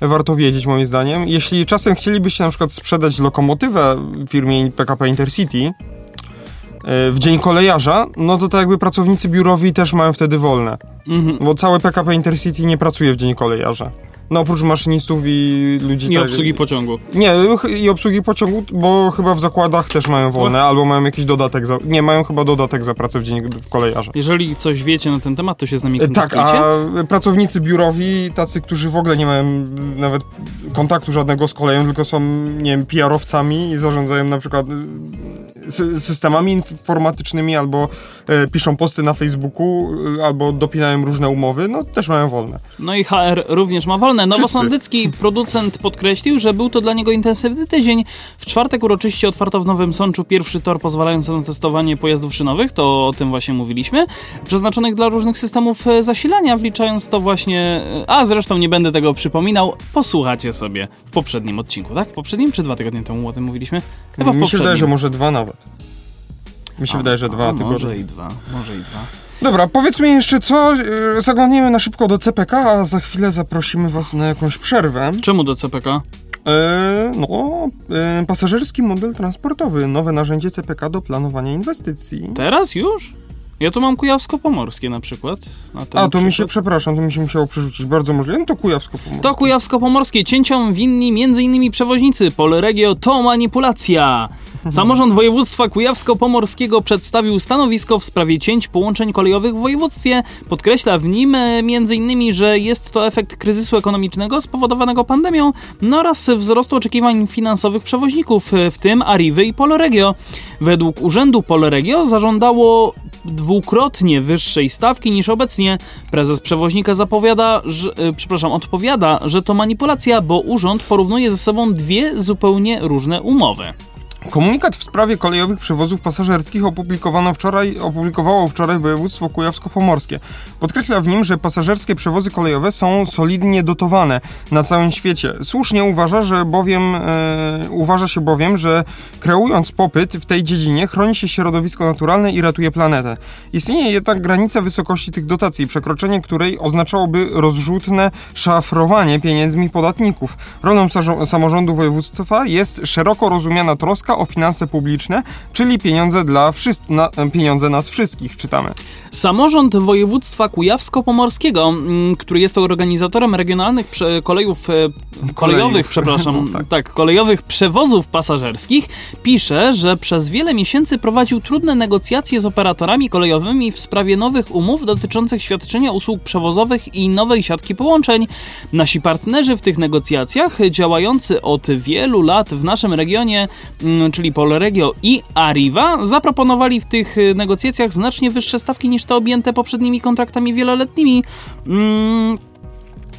warto wiedzieć moim zdaniem. Jeśli czasem chcielibyście na przykład sprzedać lokomotywę firmie PKP Intercity e, w dzień kolejarza, no to tak jakby pracownicy biurowi też mają wtedy wolne, Mhm. bo całe PKP Intercity nie pracuje w dzień kolejarza. No oprócz maszynistów i ludzi... I tak- obsługi pociągu. Nie, i obsługi pociągu, bo chyba w zakładach też mają wolne, albo mają jakiś dodatek za... Nie, mają chyba dodatek za pracę w dzień w kolejarza. Jeżeli coś wiecie na ten temat, to się z nami E, Tak, kontaktujcie. a pracownicy biurowi, tacy, którzy w ogóle nie mają nawet kontaktu żadnego z koleją, tylko są, nie wiem, PR-owcami i zarządzają na przykład sy- systemami informatycznymi, albo e, piszą posty na Facebooku, y, albo dopinają różne umowy, no też mają wolne. No i HR również ma wolne. Nowosądycki producent podkreślił, że był to dla niego intensywny tydzień. W czwartek uroczyście otwarto w Nowym Sączu pierwszy tor pozwalający na testowanie pojazdów szynowych, to o tym właśnie mówiliśmy, przeznaczonych dla różnych systemów e, zasilania, wliczając to właśnie... e, A zresztą nie będę tego przypominał, posłuchacie sobie w poprzednim odcinku, tak? W poprzednim czy dwa tygodnie temu o tym mówiliśmy? Chyba w Mi się poprzednim. wydaje, że może dwa nawet. Mi się A, wydaje, że dwa a, tygodnie. Może i dwa, może i dwa. Dobra, powiedzmy jeszcze co, y, zaglądniemy na szybko do CPK, a za chwilę zaprosimy was na jakąś przerwę. Czemu do CPK? E, no, e, pasażerski model transportowy, nowe narzędzie CPK do planowania inwestycji. Teraz już? Ja tu mam Kujawsko-Pomorskie na przykład. Na A, to mi się, przykład. przepraszam, to mi się musiało przerzucić, bardzo możliwe. No to Kujawsko pomoże. To Kujawsko-Pomorskie. Cięciom winni m.in. przewoźnicy. Polregio to manipulacja. *laughs* Samorząd województwa kujawsko-pomorskiego przedstawił stanowisko w sprawie cięć połączeń kolejowych w województwie. Podkreśla w nim e, m.in., że jest to efekt kryzysu ekonomicznego spowodowanego pandemią no oraz wzrostu oczekiwań finansowych przewoźników, e, w tym Arrivy i Polregio. Według Urzędu Polregio zażądało dwukrotnie wyższej stawki niż obecnie. Prezes przewoźnika zapowiada, że, e, przepraszam, odpowiada, że to manipulacja, bo urząd porównuje ze sobą dwie zupełnie różne umowy. Komunikat w sprawie kolejowych przewozów pasażerskich opublikowano wczoraj, opublikowało wczoraj województwo kujawsko-pomorskie. Podkreśla w nim, że pasażerskie przewozy kolejowe są solidnie dotowane na całym świecie. Słusznie uważa, że bowiem, e, uważa się bowiem, że kreując popyt w tej dziedzinie chroni się środowisko naturalne i ratuje planetę. Istnieje jednak granica wysokości tych dotacji, przekroczenie której oznaczałoby rozrzutne szafrowanie pieniędzmi podatników. Rolą samorządu województwa jest szeroko rozumiana troska o finanse publiczne, czyli pieniądze dla na, pieniądze nas wszystkich, czytamy. Samorząd województwa kujawsko-pomorskiego, mm, który jest organizatorem regionalnych prze- kolejów, e, kolejowych, przepraszam, *laughs* No, tak. tak. kolejowych przewozów pasażerskich, pisze, że przez wiele miesięcy prowadził trudne negocjacje z operatorami kolejowymi w sprawie nowych umów dotyczących świadczenia usług przewozowych i nowej siatki połączeń. Nasi partnerzy w tych negocjacjach, działający od wielu lat w naszym regionie, mm, czyli Polregio i Arriva, zaproponowali w tych y, negocjacjach znacznie wyższe stawki niż te objęte poprzednimi kontraktami wieloletnimi. Mm,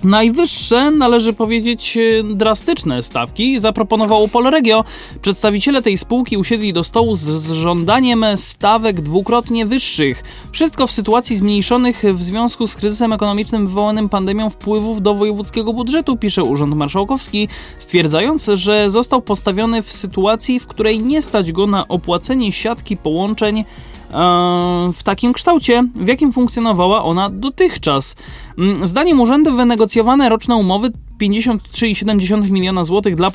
Najwyższe, należy powiedzieć, e, drastyczne stawki zaproponowało Polregio. Przedstawiciele tej spółki usiedli do stołu z, z żądaniem stawek dwukrotnie wyższych. Wszystko w sytuacji zmniejszonych w związku z kryzysem ekonomicznym wywołanym pandemią wpływów do wojewódzkiego budżetu, pisze Urząd Marszałkowski, stwierdzając, że został postawiony w sytuacji, w której nie stać go na opłacenie siatki połączeń w takim kształcie, w jakim funkcjonowała ona dotychczas. Mm, zdaniem urzędu wynegocjowane roczne umowy 53,7 miliona złotych dla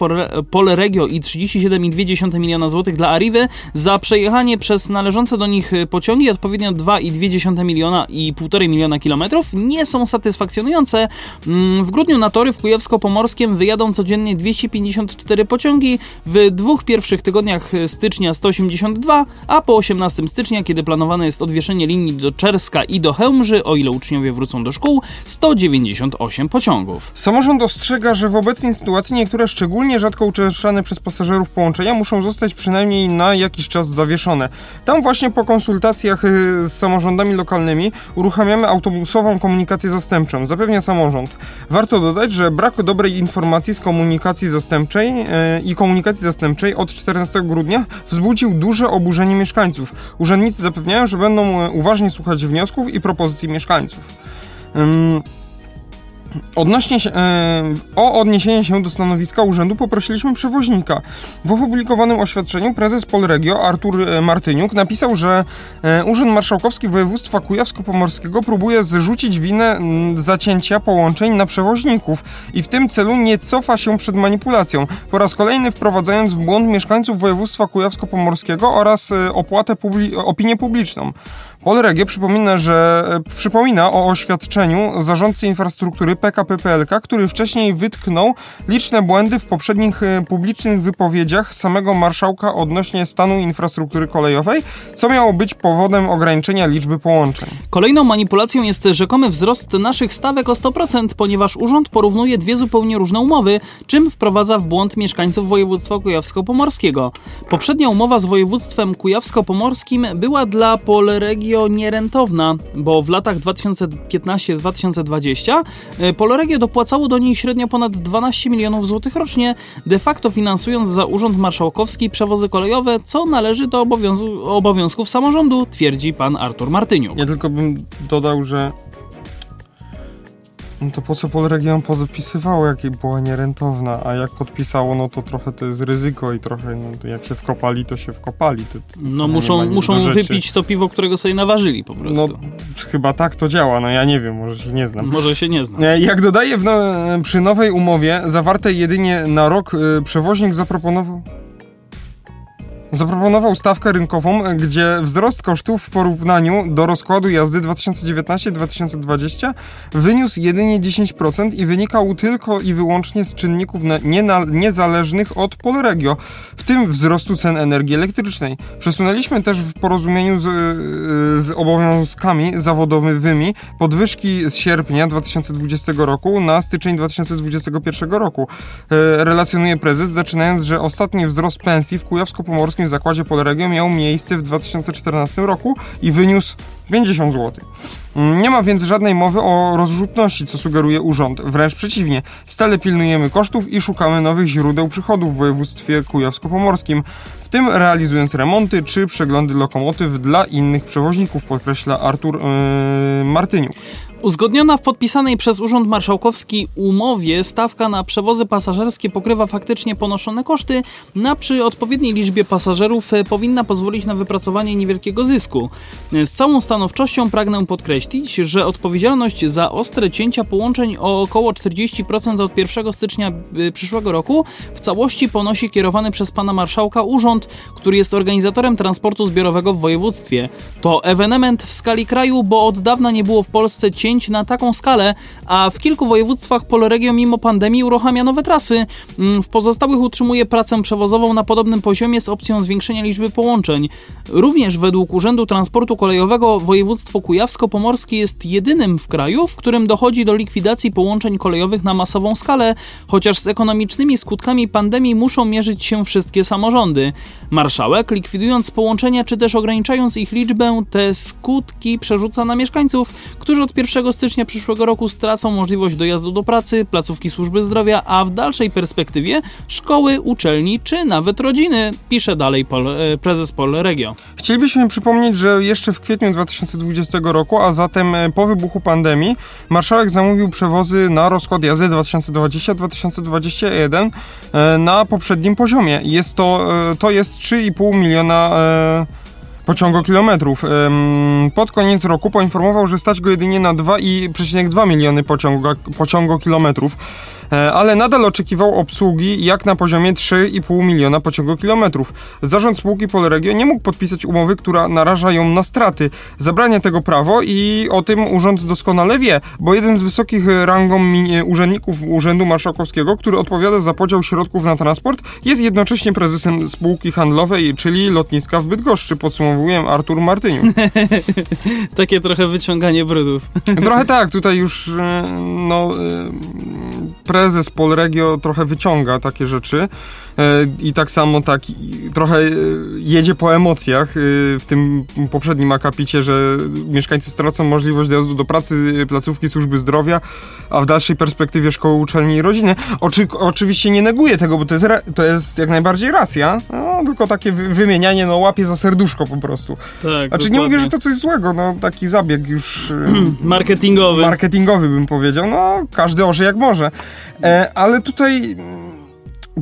Polregio i 37,2 miliona złotych dla Arrivy za przejechanie przez należące do nich pociągi odpowiednio 2,2 miliona i 1,5 miliona kilometrów nie są satysfakcjonujące. Mm, w grudniu na tory w Kujawsko-Pomorskiem wyjadą codziennie 254 pociągi, w dwóch pierwszych tygodniach stycznia 182, a po 18 stycznia, kiedy planowane jest odwieszenie linii do Czerska i do Chełmży, o ile uczniowie wrócą do szkół, 198 pociągów. Samorząd ostrzega, że w obecnej sytuacji niektóre szczególnie rzadko uczęszczane przez pasażerów połączenia muszą zostać przynajmniej na jakiś czas zawieszone. Tam właśnie po konsultacjach y, z samorządami lokalnymi uruchamiamy autobusową komunikację zastępczą, zapewnia samorząd. Warto dodać, że brak dobrej informacji z komunikacji zastępczej y, i komunikacji zastępczej od 14 grudnia wzbudził duże oburzenie mieszkańców. Urzędnicy zapewniają, że będą y, uważnie słuchać wniosków i propozycji mieszkańców. Odnośnie się, e, o odniesienie się do stanowiska urzędu poprosiliśmy przewoźnika. W opublikowanym oświadczeniu prezes Polregio Artur e, Martyniuk napisał, że e, Urząd Marszałkowski Województwa Kujawsko-Pomorskiego próbuje zrzucić winę zacięcia połączeń na przewoźników i w tym celu nie cofa się przed manipulacją, po raz kolejny wprowadzając w błąd mieszkańców województwa Kujawsko-Pomorskiego oraz e, opłatę publi opinię publiczną. Polregio przypomina, że e, przypomina o oświadczeniu zarządcy infrastruktury PKP PLK, który wcześniej wytknął liczne błędy w poprzednich e, publicznych wypowiedziach samego marszałka odnośnie stanu infrastruktury kolejowej, co miało być powodem ograniczenia liczby połączeń. Kolejną manipulacją jest rzekomy wzrost naszych stawek o 100%, ponieważ urząd porównuje dwie zupełnie różne umowy, czym wprowadza w błąd mieszkańców województwa kujawsko-pomorskiego. Poprzednia umowa z województwem kujawsko-pomorskim była dla Polregio Poloregio nierentowna, bo w latach 2015-2020 e, Poloregio dopłacało do niej średnio ponad 12 milionów złotych rocznie, de facto finansując za Urząd Marszałkowski przewozy kolejowe, co należy do obowiązków samorządu, twierdzi pan Artur Martyniuk. Ja tylko bym dodał, że no to po co Polregion podpisywało, jak była nierentowna, a jak podpisało, no to trochę to jest ryzyko i trochę, no jak się wkopali, to się wkopali. To, to no muszą, muszą wypić to piwo, którego sobie naważyli po prostu. No chyba tak to działa, no ja nie wiem, może się nie znam. Może się nie znam. E, jak dodaję, no, przy nowej umowie, zawartej jedynie na rok, e, przewoźnik zaproponował zaproponował stawkę rynkową, gdzie wzrost kosztów w porównaniu do rozkładu jazdy 2019-2020 wyniósł jedynie 10% i wynikał tylko i wyłącznie z czynników niezależnych od Polregio, w tym wzrostu cen energii elektrycznej. Przesunęliśmy też w porozumieniu z, z obowiązkami zawodowymi podwyżki z sierpnia 2020 roku na styczeń 2021 roku. E, relacjonuje prezes, zaczynając, że ostatni wzrost pensji w Kujawsko-Pomorskim Polskim Zakładzie Polregio miał miejsce w 2014 roku i wyniósł 50 zł. Nie ma więc żadnej mowy o rozrzutności, co sugeruje urząd. Wręcz przeciwnie, stale pilnujemy kosztów i szukamy nowych źródeł przychodów w województwie kujawsko-pomorskim, w tym realizując remonty czy przeglądy lokomotyw dla innych przewoźników, podkreśla Artur yy, Martyniuk. Uzgodniona w podpisanej przez Urząd Marszałkowski umowie stawka na przewozy pasażerskie pokrywa faktycznie ponoszone koszty, na przy odpowiedniej liczbie pasażerów e, powinna pozwolić na wypracowanie niewielkiego zysku. Z całą stanowczością pragnę podkreślić, że odpowiedzialność za ostre cięcia połączeń o około 40% od 1 stycznia e, przyszłego roku w całości ponosi kierowany przez pana marszałka urząd, który jest organizatorem transportu zbiorowego w województwie. To ewenement w skali kraju, bo od dawna nie było w Polsce cięć na taką skalę, a w kilku województwach Poloregio mimo pandemii uruchamia nowe trasy. Mm, w pozostałych utrzymuje pracę przewozową na podobnym poziomie z opcją zwiększenia liczby połączeń. Również według Urzędu Transportu Kolejowego województwo kujawsko-pomorskie Kujawsko-Pomorski jest jedynym w kraju, w którym dochodzi do likwidacji połączeń kolejowych na masową skalę, chociaż z ekonomicznymi skutkami pandemii muszą mierzyć się wszystkie samorządy. Marszałek, likwidując połączenia czy też ograniczając ich liczbę, te skutki przerzuca na mieszkańców, którzy od 1 stycznia przyszłego roku stracą możliwość dojazdu do pracy, placówki służby zdrowia, a w dalszej perspektywie szkoły, uczelni czy nawet rodziny, pisze dalej Pol, e, prezes Polregio. Chcielibyśmy przypomnieć, że jeszcze w kwietniu 2020 roku, a zatem e, po wybuchu pandemii, marszałek zamówił przewozy na rozkład jazdy 2020-2021 e, na poprzednim poziomie. Jest to, to jest 3,5 miliona pociągokilometrów. Pod koniec roku poinformował, że stać go jedynie na 2,2 miliony pociągokilometrów. E, ale nadal oczekiwał obsługi jak na poziomie 3,5 miliona pociągokilometrów. Zarząd spółki Polregio nie mógł podpisać umowy, która naraża ją na straty. Zabrania tego prawo i o tym urząd doskonale wie, bo jeden z wysokich rangą urzędników Urzędu Marszałkowskiego, który odpowiada za podział środków na transport, jest jednocześnie prezesem spółki handlowej, czyli lotniska w Bydgoszczy, podsumowuję Artur Martyniu. *laughs* Takie trochę wyciąganie brudów. Trochę tak, tutaj już e, no, pre prezes Polregio trochę wyciąga takie rzeczy i tak samo tak trochę e, jedzie po emocjach e, w tym poprzednim akapicie, że mieszkańcy stracą możliwość dojazdu do pracy, placówki służby zdrowia, a w dalszej perspektywie szkoły, uczelni i rodziny. Oczy, oczywiście nie neguję tego, bo to jest, to jest jak najbardziej racja, no, tylko takie wymienianie, no łapie za serduszko po prostu. Tak, znaczy dokładnie. nie mówię, że to coś złego, no taki zabieg już... *clears throat* marketingowy. Marketingowy bym powiedział, no każdy orze jak może. E, ale tutaj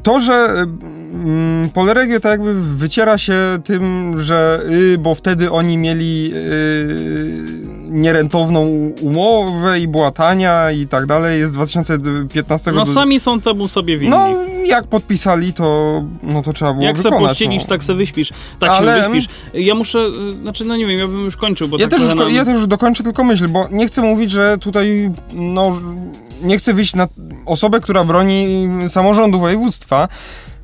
to, że mm, Poleregio tak jakby wyciera się tym, że y, bo wtedy oni mieli y, nierentowną umowę i była tania i tak dalej, jest 2015 No do... sami są temu sobie winni. No, jak podpisali, to no to trzeba było jak wykonać. Jak se pościelisz, no. tak se wyśpisz. Tak Ale... się wyśpisz. Ja muszę, y, znaczy no nie wiem, ja bym już kończył, bo ja tak też, nam... ja też już dokończę tylko myśl, bo nie chcę mówić, że tutaj no nie chcę wyjść na osobę, która broni samorządu województwa,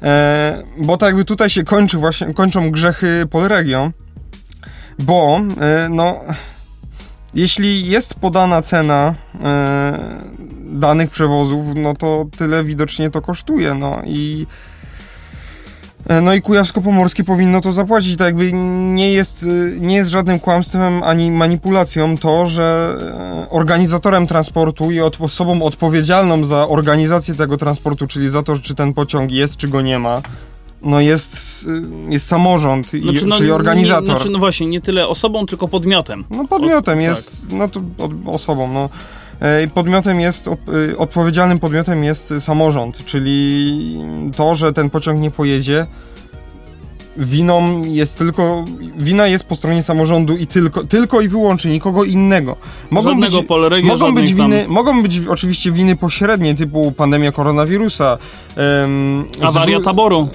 e, bo tak jakby tutaj się kończy właśnie, kończą grzechy Polregio, bo e, no jeśli jest podana cena e, danych przewozów, no to tyle widocznie to kosztuje, no i E, no i Kujawsko-Pomorskie powinno to zapłacić. Tak jakby nie jest, e, nie jest żadnym kłamstwem ani manipulacją to, że organizatorem transportu i od, osobą odpowiedzialną za organizację tego transportu, czyli za to, czy ten pociąg jest, czy go nie ma, no jest, jest samorząd, znaczy, no, czyli organizator. Nie, znaczy, no właśnie, nie tyle osobą, tylko podmiotem. No podmiotem od, jest, tak. no to od, osobą, no. Podmiotem jest, odpowiedzialnym podmiotem jest samorząd, czyli to, że ten pociąg nie pojedzie, winą jest tylko, wina jest po stronie samorządu i tylko, tylko i wyłącznie, nikogo innego. Mogą Żadnego być, poleregia, mogą być winy, tam... mogą być oczywiście winy pośrednie, typu pandemia koronawirusa. Um, Awaria taboru.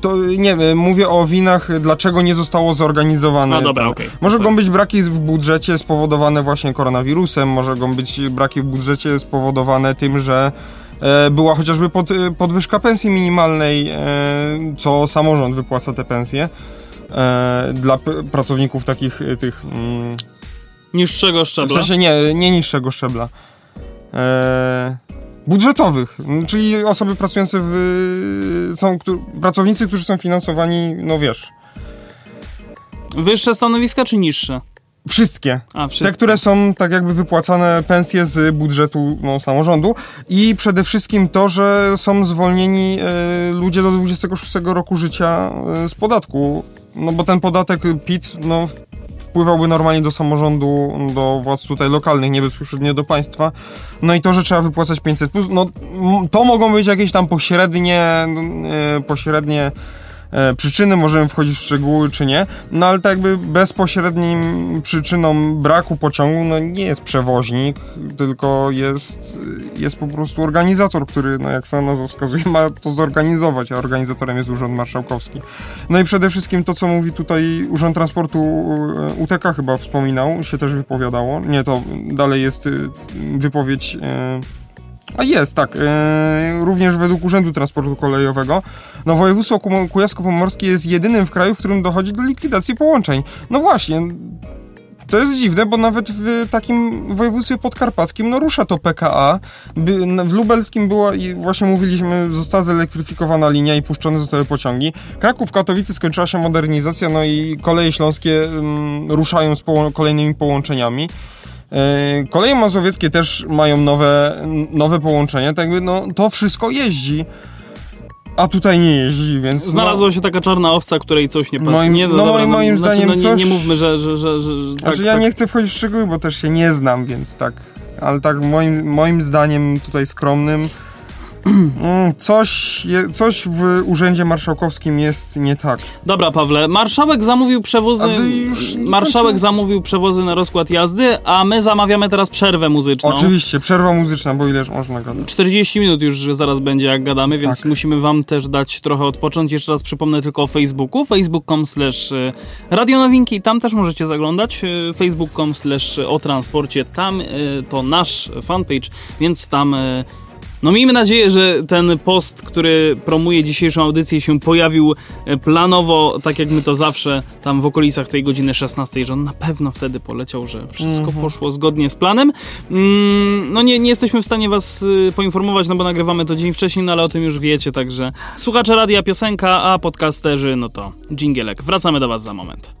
To nie wiem, mówię o winach, dlaczego nie zostało zorganizowane. No dobra, okej. Okay. Mogą być braki w budżecie spowodowane właśnie koronawirusem, mogą być braki w budżecie spowodowane tym, że E, była chociażby pod, e, podwyżka pensji minimalnej, e, co samorząd wypłaca te pensje dla pracowników takich tych... Mm, niższego szczebla? W sensie nie, nie niższego szczebla. Budżetowych, czyli osoby pracujące w... są pracownicy, którzy są finansowani, no wiesz... Wyższe stanowiska czy niższe? Wszystkie. A, wszystkie. Te, które są tak jakby wypłacane pensje z budżetu no, samorządu i przede wszystkim to, że są zwolnieni e, ludzie do 26 roku życia e, z podatku. No bo ten podatek PIT no, wpływałby normalnie do samorządu, do władz tutaj lokalnych, nie bezpośrednio do państwa. No i to, że trzeba wypłacać 500 plus, no to mogą być jakieś tam pośrednie, e, pośrednie przyczyny, możemy wchodzić w szczegóły czy nie, no ale tak jakby bezpośrednim przyczyną braku pociągu no nie jest przewoźnik, tylko jest, jest po prostu organizator, który, no jak sama nazwa wskazuje, ma to zorganizować, a organizatorem jest Urząd Marszałkowski. No i przede wszystkim to, co mówi tutaj Urząd Transportu e, UTK chyba wspominał, się też wypowiadało. Nie, to dalej jest e, wypowiedź e, a jest, tak. E, również według Urzędu Transportu Kolejowego. No województwo Kujawsko-Pomorskie jest jedynym w kraju, w którym dochodzi do likwidacji połączeń. No właśnie, To jest dziwne, bo nawet w takim województwie podkarpackim no rusza to PKA. W lubelskim była, i właśnie mówiliśmy, została zelektryfikowana linia i puszczone zostały pociągi. Kraków, Katowice skończyła się modernizacja, no i koleje śląskie um, ruszają z poło kolejnymi połączeniami. E, koleje mazowieckie też mają nowe, nowe połączenia, tak jakby no, to wszystko jeździ. A tutaj nie jeździ, więc. Znalazła no, się taka czarna owca, której coś nie pasuje. Moim, nie, no, no moim, moim znaczy, zdaniem no, nie, coś... nie mówmy, że. że, że, że znaczy, tak, ja tak. nie chcę wchodzić w szczegóły, bo też się nie znam, więc tak. Ale tak moim, moim zdaniem tutaj skromnym coś, coś w Urzędzie Marszałkowskim jest nie tak. Dobra, Pawle, marszałek zamówił przewozy. Marszałek zamówił przewozy na rozkład jazdy, a my zamawiamy teraz przerwę muzyczną. Oczywiście, przerwa muzyczna, bo ileż można gadać. 40 minut już zaraz będzie, jak gadamy, więc tak. musimy wam też dać trochę odpocząć. Jeszcze raz przypomnę tylko o Facebooku. Facebook.com slash e, radionowinki, tam też możecie zaglądać. E, Facebook.com slash o transporcie, tam e, to nasz fanpage, więc tam no miejmy nadzieję, że ten post, który promuje dzisiejszą audycję się pojawił e, planowo, tak jak my to zawsze tam w okolicach tej godziny 16, że on na pewno wtedy poleciał, że wszystko -hmm. poszło zgodnie z planem. Mm, no nie, nie jesteśmy w stanie was y, poinformować, no bo nagrywamy to dzień wcześniej, no ale o tym już wiecie, także słuchacze radia piosenka, a podcasterzy, no to dżingielek. Wracamy do was za moment.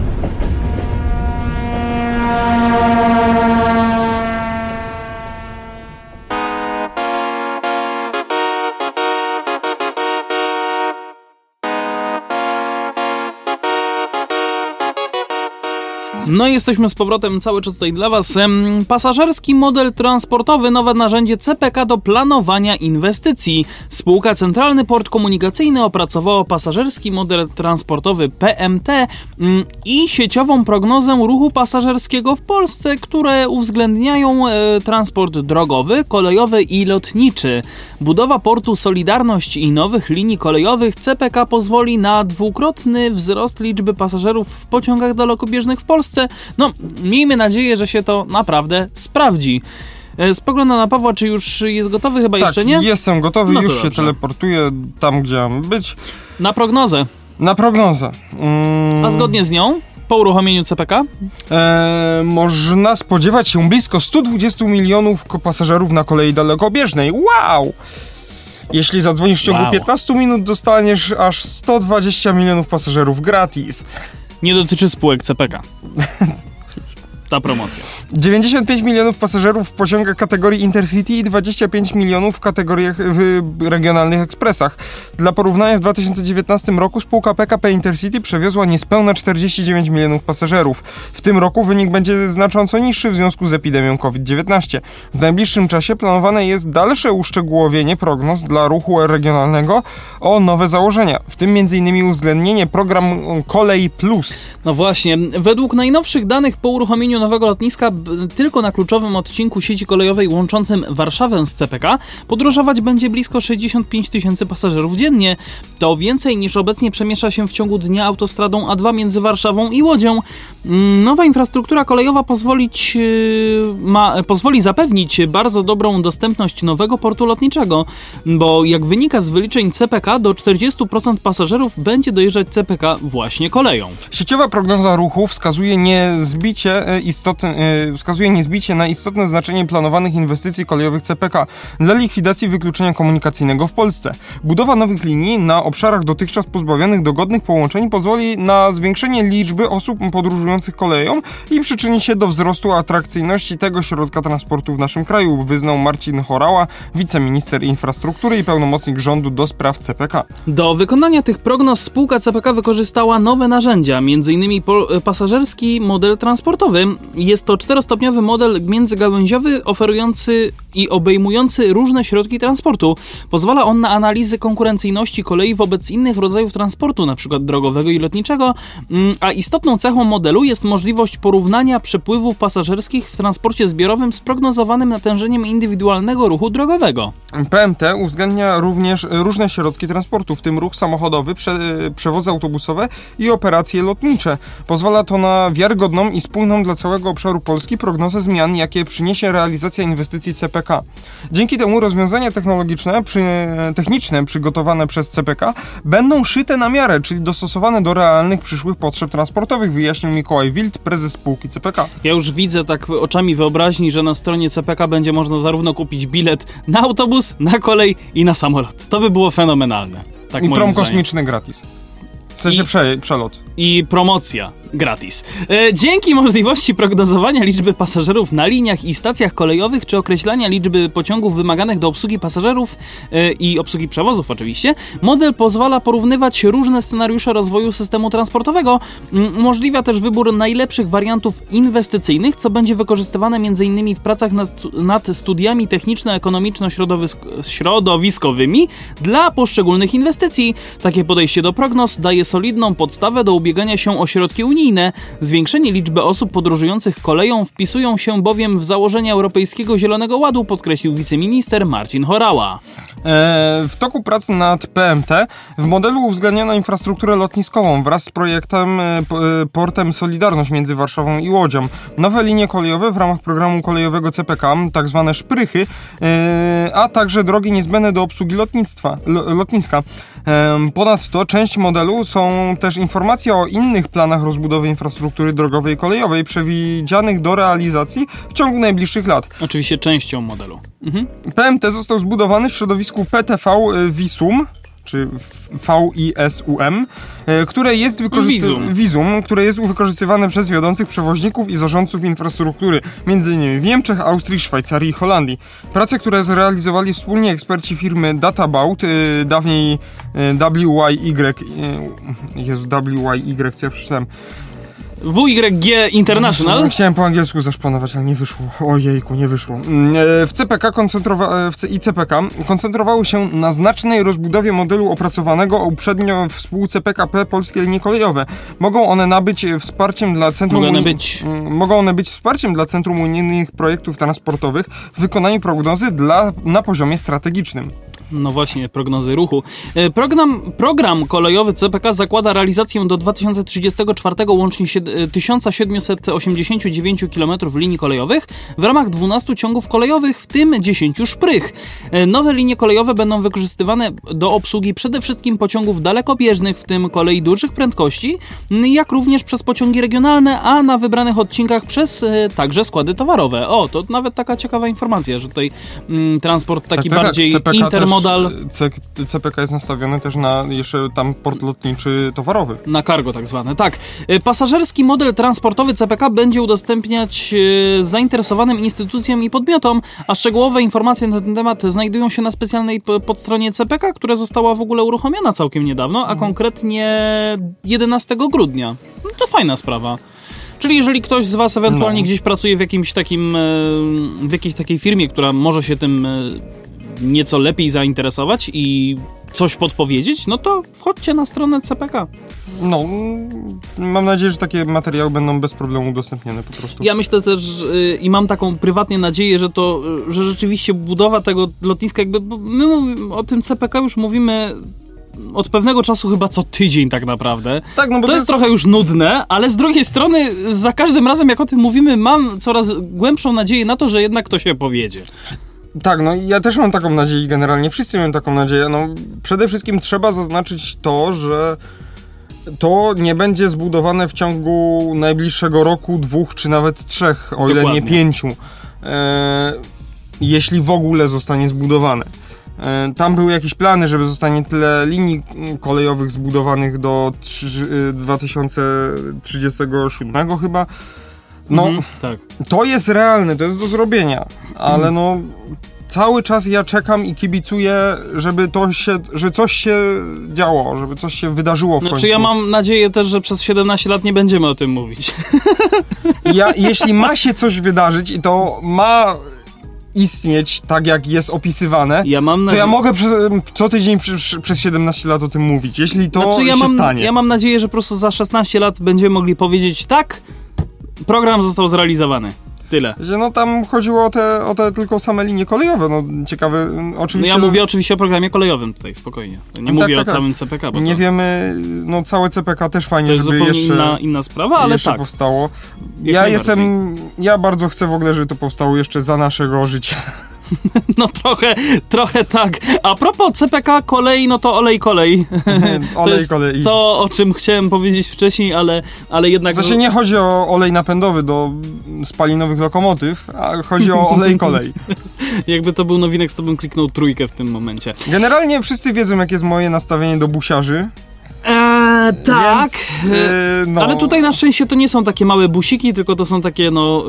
No i jesteśmy z powrotem cały czas tutaj dla Was. Pasażerski model transportowy, nowe narzędzie CPK do planowania inwestycji. Spółka Centralny Port Komunikacyjny opracowała pasażerski model transportowy PMT mm, i sieciową prognozę ruchu pasażerskiego w Polsce, które uwzględniają e, transport drogowy, kolejowy i lotniczy. Budowa portu Solidarność i nowych linii kolejowych CPK pozwoli na dwukrotny wzrost liczby pasażerów w pociągach dalekobieżnych w Polsce Polsce. No, miejmy nadzieję, że się to naprawdę sprawdzi. E, spoglądam na Pawła, czy już jest gotowy? Chyba tak, jeszcze nie? jestem gotowy, no już dobrze. się teleportuję tam, gdzie mam być. Na prognozę. Na prognozę. Mm. A zgodnie z nią? Po uruchomieniu CPK? Eee, można spodziewać się blisko 120 milionów pasażerów na kolei dalekobieżnej. Wow! Jeśli zadzwonisz w ciągu wow. 15 minut, dostaniesz aż 120 milionów pasażerów gratis nie dotyczy spółek CPK. *laughs* Ta promocja. 95 milionów pasażerów w pociągach kategorii Intercity i 25 milionów w kategoriach w regionalnych ekspresach. Dla porównania w 2019 roku spółka PKP Intercity przewiozła niespełna 49 milionów pasażerów. W tym roku wynik będzie znacząco niższy w związku z epidemią COVID-19. W najbliższym czasie planowane jest dalsze uszczegółowienie prognoz dla ruchu regionalnego o nowe założenia, w tym m.in. uwzględnienie programu Kolej Plus. No właśnie, według najnowszych danych po uruchomieniu nowego lotniska tylko na kluczowym odcinku sieci kolejowej łączącym Warszawę z CPK podróżować będzie blisko 65 tysięcy pasażerów dziennie. To więcej niż obecnie przemieszcza się w ciągu dnia autostradą A2 między Warszawą i Łodzią. Nowa infrastruktura kolejowa pozwolić, yy, ma, pozwoli zapewnić bardzo dobrą dostępność nowego portu lotniczego, bo jak wynika z wyliczeń CPK, do 40% pasażerów będzie dojeżdżać CPK właśnie koleją. Sieciowa prognoza ruchu wskazuje niezbicie e, istotne, wskazuje niezbicie na istotne znaczenie planowanych inwestycji kolejowych CPK dla likwidacji wykluczenia komunikacyjnego w Polsce. Budowa nowych linii na obszarach dotychczas pozbawionych dogodnych połączeń pozwoli na zwiększenie liczby osób podróżujących koleją i przyczyni się do wzrostu atrakcyjności tego środka transportu w naszym kraju, wyznał Marcin Chorała, wiceminister infrastruktury i pełnomocnik rządu do spraw CPK. Do wykonania tych prognoz spółka CPK wykorzystała nowe narzędzia, m.in. pasażerski model transportowy, jest to czterostopniowy model międzygałęziowy oferujący i obejmujący różne środki transportu. Pozwala on na analizy konkurencyjności kolei wobec innych rodzajów transportu, np. drogowego i lotniczego, mm, a istotną cechą modelu jest możliwość porównania przepływów pasażerskich w transporcie zbiorowym z prognozowanym natężeniem indywidualnego ruchu drogowego. PMT uwzględnia również różne środki transportu, w tym ruch samochodowy, prze, przewozy autobusowe i operacje lotnicze. Pozwala to na wiarygodną i spójną dla kluczowego obszaru Polski prognozę zmian, jakie przyniesie realizacja inwestycji CPK. Dzięki temu rozwiązania technologiczne, przy, techniczne przygotowane przez CPK będą szyte na miarę, czyli dostosowane do realnych przyszłych potrzeb transportowych, wyjaśnił Mikołaj Wild, prezes spółki CPK. Ja już widzę tak oczami wyobraźni, że na stronie CPK będzie można zarówno kupić bilet na autobus, na kolej i na samolot. To by było fenomenalne. Tak I prom zdaniem. kosmiczny gratis. W sensie I- prze, przelot. i promocja gratis. E, dzięki możliwości prognozowania liczby pasażerów na liniach i stacjach kolejowych, czy określania liczby pociągów wymaganych do obsługi pasażerów e, i obsługi przewozów oczywiście, model pozwala porównywać różne scenariusze rozwoju systemu transportowego. Umożliwia też wybór najlepszych wariantów inwestycyjnych, co będzie wykorzystywane m.in. w pracach nad, nad studiami techniczno-ekonomiczno-środowiskowymi dla poszczególnych inwestycji. Takie podejście do prognoz daje solidną podstawę do ubiegania się o środki unijne. Zwiększenie liczby osób podróżujących koleją wpisują się bowiem w założenia Europejskiego Zielonego Ładu, podkreślił wiceminister Marcin Horała. E, W toku prac nad PMT w modelu uwzględniono infrastrukturę lotniskową wraz z projektem e, e, Portem Solidarność między Warszawą i Łodzią. Nowe linie kolejowe w ramach programu kolejowego CPK, tak zwane szprychy, e, a także drogi niezbędne do obsługi lotnictwa, lo- lotniska. E, Ponadto część modelu są też informacje o innych planach rozbudowy infrastruktury drogowej i kolejowej przewidzianych do realizacji w ciągu najbliższych lat. Oczywiście częścią modelu. Mhm. PMT został zbudowany w środowisku PTV y, Visum, czy VISUM, y, które jest wykorzystywane Visum. które jest wykorzystywane przez wiodących przewoźników i zarządców infrastruktury, m.in. w Niemczech, Austrii, Szwajcarii i Holandii. Prace, które zrealizowali wspólnie eksperci firmy Databout, y, dawniej y, WYY, y, Jezu, WYY, co ja przeczytałem, WYG International. Chciałem po angielsku zaszpanować, ale nie wyszło. Ojejku, nie wyszło. Mm, e, W CPK koncentrowa- e, w C- i CPK koncentrowały się na znacznej rozbudowie modelu opracowanego uprzednio w spółce PKP Polskie Linie Kolejowe. Mogą one nabyć wsparciem dla Centrum... Mogą one być. Mm, Mogą one być wsparciem dla Centrum Unijnych Projektów Transportowych w wykonaniu prognozy dla, na poziomie strategicznym. No właśnie, prognozy ruchu. E, Program, program kolejowy CPK zakłada realizację do 2034 łącznie sied- e, 1789 km linii kolejowych w ramach 12 ciągów kolejowych, w tym 10 szprych. E, Nowe linie kolejowe będą wykorzystywane do obsługi przede wszystkim pociągów dalekobieżnych, w tym kolei dużych prędkości, jak również przez pociągi regionalne, a na wybranych odcinkach przez także składy towarowe. O, to nawet taka ciekawa informacja, że tutaj mm, transport taki Tak, tak, tak. bardziej CPK intermodal. C- CPK jest nastawiony też na jeszcze tam port lotniczy towarowy. Na cargo tak zwane, tak. E, Pasażerski model transportowy CPK będzie udostępniać e, zainteresowanym instytucjom i podmiotom, a szczegółowe informacje na ten temat znajdują się na specjalnej podstronie CPK, która została w ogóle uruchomiona całkiem niedawno, a konkretnie 11 grudnia. No to fajna sprawa. Czyli jeżeli ktoś z Was ewentualnie No. gdzieś pracuje w jakimś takim, e, w jakiejś takiej firmie, która może się tym nieco lepiej zainteresować i coś podpowiedzieć, no to wchodźcie na stronę CPK. No, mm, mam nadzieję, że takie materiały będą bez problemu udostępnione po prostu. Ja myślę też y, i mam taką prywatnie nadzieję, że to, y, że rzeczywiście budowa tego lotniska, jakby my mówimy, o tym CPK już mówimy od pewnego czasu chyba co tydzień tak naprawdę. tak, no bo To jest trochę już nudne, ale z drugiej strony za każdym razem jak o tym mówimy, mam coraz głębszą nadzieję na to, że jednak to się powiedzie. Tak, no i ja też mam taką nadzieję generalnie, wszyscy mają taką nadzieję. No, przede wszystkim trzeba zaznaczyć to, że to nie będzie zbudowane w ciągu najbliższego roku, dwóch czy nawet trzech, o ile nie Dokładnie. pięciu. E, jeśli w ogóle zostanie zbudowane. E, Tam były jakieś plany, żeby zostanie tyle linii kolejowych zbudowanych do trzy- y, 2037 chyba. No, Mhm, tak. to jest realne, to jest do zrobienia, ale no cały czas ja czekam i kibicuję, żeby to się, że coś się działo, żeby coś się wydarzyło w końcu. Znaczy ja mam nadzieję też, że przez 17 lat nie będziemy o tym mówić. *laughs* Ja, jeśli ma się coś wydarzyć i to ma istnieć tak, jak jest opisywane, Ja mam to nadzieję... ja mogę przez, co tydzień przy, przez 17 lat o tym mówić, jeśli to Znaczy, ja, się mam, stanie. ja mam nadzieję, że po prostu za 16 lat będziemy mogli powiedzieć tak, program został zrealizowany. Tyle. Że No tam chodziło o te, o te tylko same linie kolejowe, no ciekawe, mm, No oczywiście... ja mówię oczywiście o programie kolejowym tutaj, spokojnie. Nie Tak, mówię tak, o tak. całym CPK, bo Nie to, wiemy, no całe CPK też fajnie, to jest żeby zupełnie jeszcze... inna, inna sprawa, ale jeszcze tak. powstało. Jak Ja jestem, ja bardzo chcę w ogóle, żeby to powstało jeszcze za naszego życia. *laughs* No trochę, trochę tak. A propos CPK kolei, no to olej kolej. *laughs* to Olej jest kolei. to, o czym chciałem powiedzieć wcześniej, ale, ale jednak... Znaczy nie chodzi o olej napędowy do spalinowych lokomotyw, a chodzi o olej kolej. *laughs* Jakby to był nowinek, to bym kliknął trójkę w tym momencie. Generalnie wszyscy wiedzą, jakie jest moje nastawienie do busiarzy. Eee, tak. Więc, yy, no, Ale tutaj na szczęście to nie są takie małe busiki, tylko to są takie, no,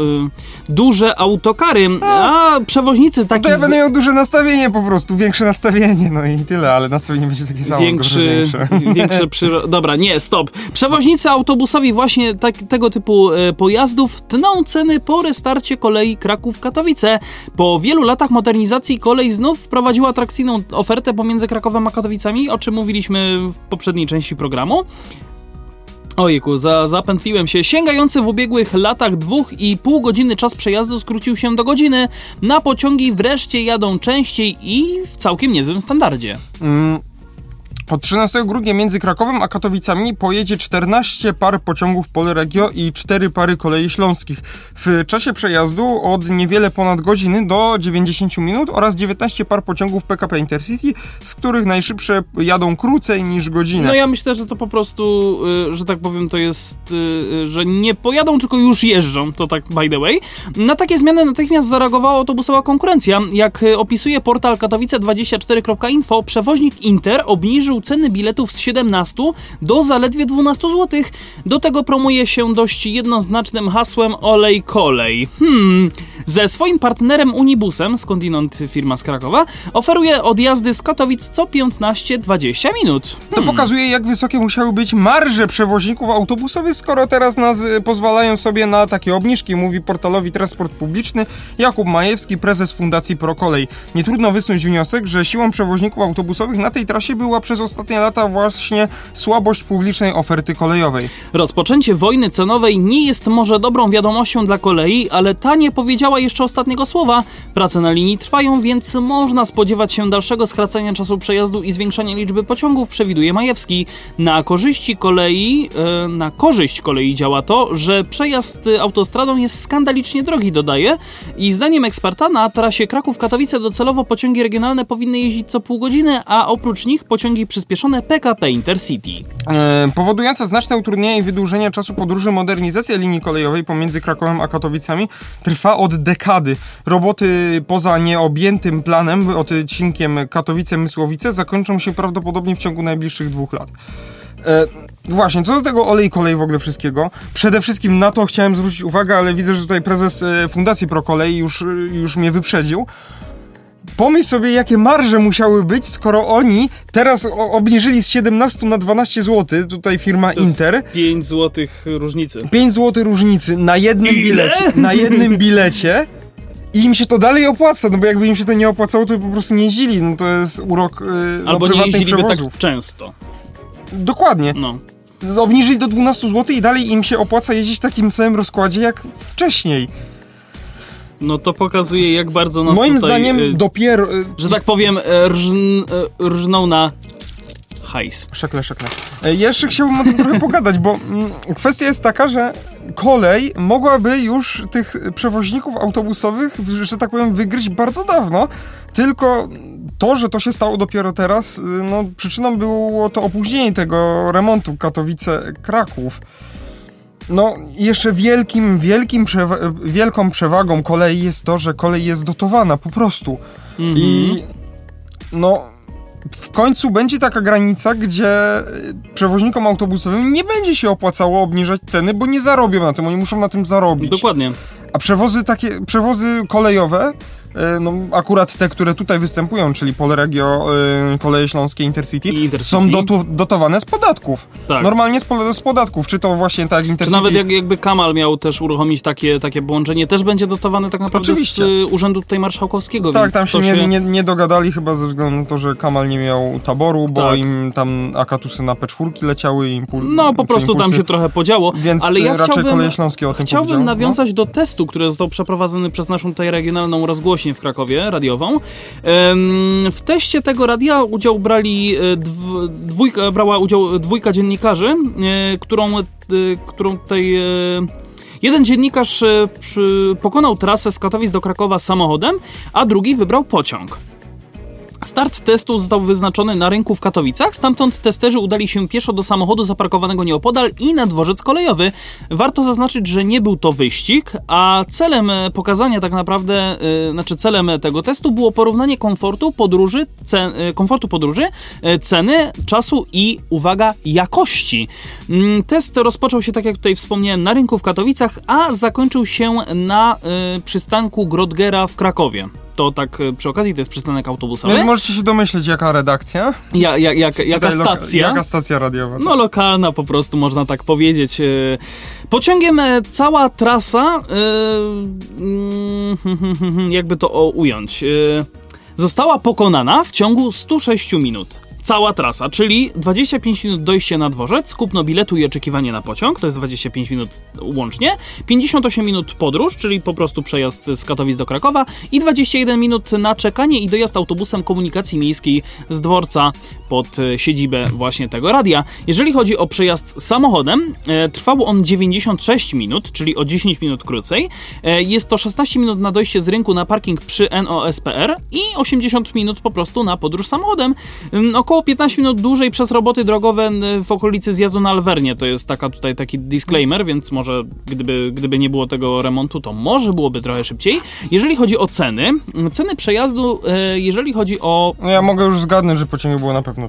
y, duże autokary. A przewoźnicy No To takich... ja będę miał duże nastawienie po prostu, większe nastawienie, no i tyle, ale nastawienie będzie takie samo, Większy, większe. *laughs* większe przyro... Dobra, nie, stop. Przewoźnicy autobusowi właśnie tak, tego typu e, pojazdów tną ceny po restarcie kolei Kraków-Katowice. Po wielu latach modernizacji kolej znów wprowadziła atrakcyjną ofertę pomiędzy Krakowem a Katowicami, o czym mówiliśmy w poprzedniej części programu. Ojku, za, zapętliłem się. Sięgający w ubiegłych latach dwóch i pół godziny czas przejazdu skrócił się do godziny. Na pociągi wreszcie jadą częściej i w całkiem niezłym standardzie. Mm, Od 13 grudnia między Krakowem a Katowicami pojedzie 14 par pociągów Polregio i 4 pary kolei śląskich. W czasie przejazdu od niewiele ponad godziny do 90 minut oraz 19 par pociągów PKP Intercity, z których najszybsze jadą krócej niż godzinę. No ja myślę, że to po prostu, y, że tak powiem, to jest, y, y, że nie pojadą, tylko już jeżdżą, to tak by the way. Na takie zmiany natychmiast zareagowała autobusowa konkurencja. Jak opisuje portal katowice24.info, przewoźnik Inter obniżył ceny biletów z 17 do zaledwie 12 zł. Do tego promuje się dość jednoznacznym hasłem olej kolej. Hmm, ze swoim partnerem Unibusem, skądinąd firma z Krakowa, oferuje odjazdy z Katowic co 15-20 minut. To pokazuje, jak wysokie musiały być marże przewoźników autobusowych, skoro teraz nas y, pozwalają sobie na takie obniżki, mówi portalowi Transport Publiczny Jakub Majewski, prezes Fundacji Prokolej. Nie trudno wysnuć wniosek, że siłą przewoźników autobusowych na tej trasie była przez ostatnie lata właśnie słabość publicznej oferty kolejowej. Rozpoczęcie wojny cenowej nie jest może dobrą wiadomością dla kolei, ale ta nie powiedziała jeszcze ostatniego słowa. Prace na linii trwają, więc można spodziewać się dalszego skracania czasu przejazdu i zwiększania liczby pociągów, przewiduje Majewski. Na korzyści kolei, e, na korzyść kolei działa to, że przejazd autostradą jest skandalicznie drogi, dodaje. I zdaniem eksperta na trasie Kraków-Katowice docelowo pociągi regionalne powinny jeździć co pół godziny, a oprócz nich pociągi przyspieszone PKP Intercity. E, powodująca znaczne utrudnienie i wydłużenie czasu podróży modernizacja linii kolejowej pomiędzy Krakowem a Katowicami trwa od dekady. Roboty poza nieobjętym planem odcinkiem Katowice-Mysłowice zakończą się prawdopodobnie w ciągu najbliższych dwóch lat. E, właśnie, co do tego olej kolej w ogóle wszystkiego, przede wszystkim na to chciałem zwrócić uwagę, ale widzę, że tutaj prezes e, Fundacji Prokolei już, już mnie wyprzedził. Pomyśl sobie, jakie marże musiały być, skoro oni teraz obniżyli z 17 na 12 zł, tutaj firma Inter. 5 złotych różnicy. 5 zł różnicy na jednym Ile? bilecie. Na jednym bilecie. I im się to dalej opłaca, no bo jakby im się to nie opłacało, to by po prostu nie jeździli. No to jest urok yy, no, Albo nie prywatnych jeździliby tak przewozów. często. Dokładnie. No. Obniżyli do 12 zł i dalej im się opłaca jeździć w takim samym rozkładzie jak wcześniej. No to pokazuje, jak bardzo nas Moim tutaj, zdaniem y, dopiero... y, że tak powiem, e, rżn, e, rżną na hajs. Szekle, szekle. E, Jeszcze chciałbym o tym trochę *laughs* pogadać, bo mm, kwestia jest taka, że kolej mogłaby już tych przewoźników autobusowych, że tak powiem, wygryźć bardzo dawno, tylko to, że to się stało dopiero teraz, y, no przyczyną było to opóźnienie tego remontu Katowice-Kraków. No, jeszcze wielkim, wielkim przewa- wielką przewagą kolei jest to, że kolej jest dotowana po prostu. Mhm. I no, w końcu będzie taka granica, gdzie y, przewoźnikom autobusowym nie będzie się opłacało obniżać ceny, bo nie zarobią na tym, oni muszą na tym zarobić. Dokładnie. A przewozy takie, przewozy kolejowe e, no akurat te, które tutaj występują, czyli Polregio, e, Koleje Śląskie, Intercity, Intercity. są dotu, dotowane z podatków. Tak. Normalnie z, po- z podatków, czy to właśnie tak jak Czy Intercity... nawet jak, jakby Kamal miał też uruchomić takie, takie połączenie, też będzie dotowane tak naprawdę Oczywiście. z y, Urzędu tutaj Marszałkowskiego, Tak, tam się nie, nie, nie dogadali chyba ze względu na to, że Kamal nie miał taboru, bo Tak. im tam akatusy na P4 leciały i impul... No, po prostu tam impulsy, się trochę podziało, Więc ale ja raczej chciałbym, Koleje Śląskie o tym chciałbym no. nawiązać do testu, który został przeprowadzony przez naszą tutaj regionalną rozgłośnię w Krakowie, radiową. W teście tego radia udział brali e, dw- dwójka, brała udział dwójka dziennikarzy, e, którą, e, którą tutaj... e, Jeden dziennikarz e, pokonał trasę z Katowic do Krakowa samochodem, a drugi wybrał pociąg. Start testu został wyznaczony na rynku w Katowicach, stamtąd testerzy udali się pieszo do samochodu zaparkowanego nieopodal i na dworzec kolejowy. Warto zaznaczyć, że nie był to wyścig, a celem pokazania tak naprawdę, e, znaczy celem tego testu było porównanie komfortu podróży, cen, e, komfortu podróży, e, ceny, czasu i, uwaga, jakości. Mm, Test rozpoczął się, tak jak tutaj wspomniałem, na rynku w Katowicach, a zakończył się na e, przystanku Grodgera w Krakowie. To tak e, przy okazji, to jest przystanek autobusowy. Więc możecie się domyśleć, jaka redakcja. Ja, ja, jak, jaka stacja? Jaka stacja radiowa. No lokalna po prostu, można tak powiedzieć. E, Pociągiem e, cała trasa, mm, *laughs* jakby to ująć, została pokonana w ciągu 106 minut. Cała trasa, czyli 25 minut dojście na dworzec, kupno biletu i oczekiwanie na pociąg, to jest 25 minut łącznie, 58 minut podróż, czyli po prostu przejazd z Katowic do Krakowa i 21 minut na czekanie i dojazd autobusem komunikacji miejskiej z dworca pod e, siedzibę właśnie tego radia. Jeżeli chodzi o przejazd samochodem, e, trwał on 96 minut, czyli o 10 minut krócej. E, jest to 16 minut na dojście z rynku na parking przy NOSPR i 80 minut po prostu na podróż samochodem. Ym, Około 15 minut dłużej przez roboty drogowe w okolicy zjazdu na Alwernie. To jest taka tutaj taki disclaimer, więc może gdyby, gdyby nie było tego remontu, to może byłoby trochę szybciej. Jeżeli chodzi o ceny, ceny przejazdu, e, jeżeli chodzi o No ja mogę już zgadnąć, że pociągu było na pewno.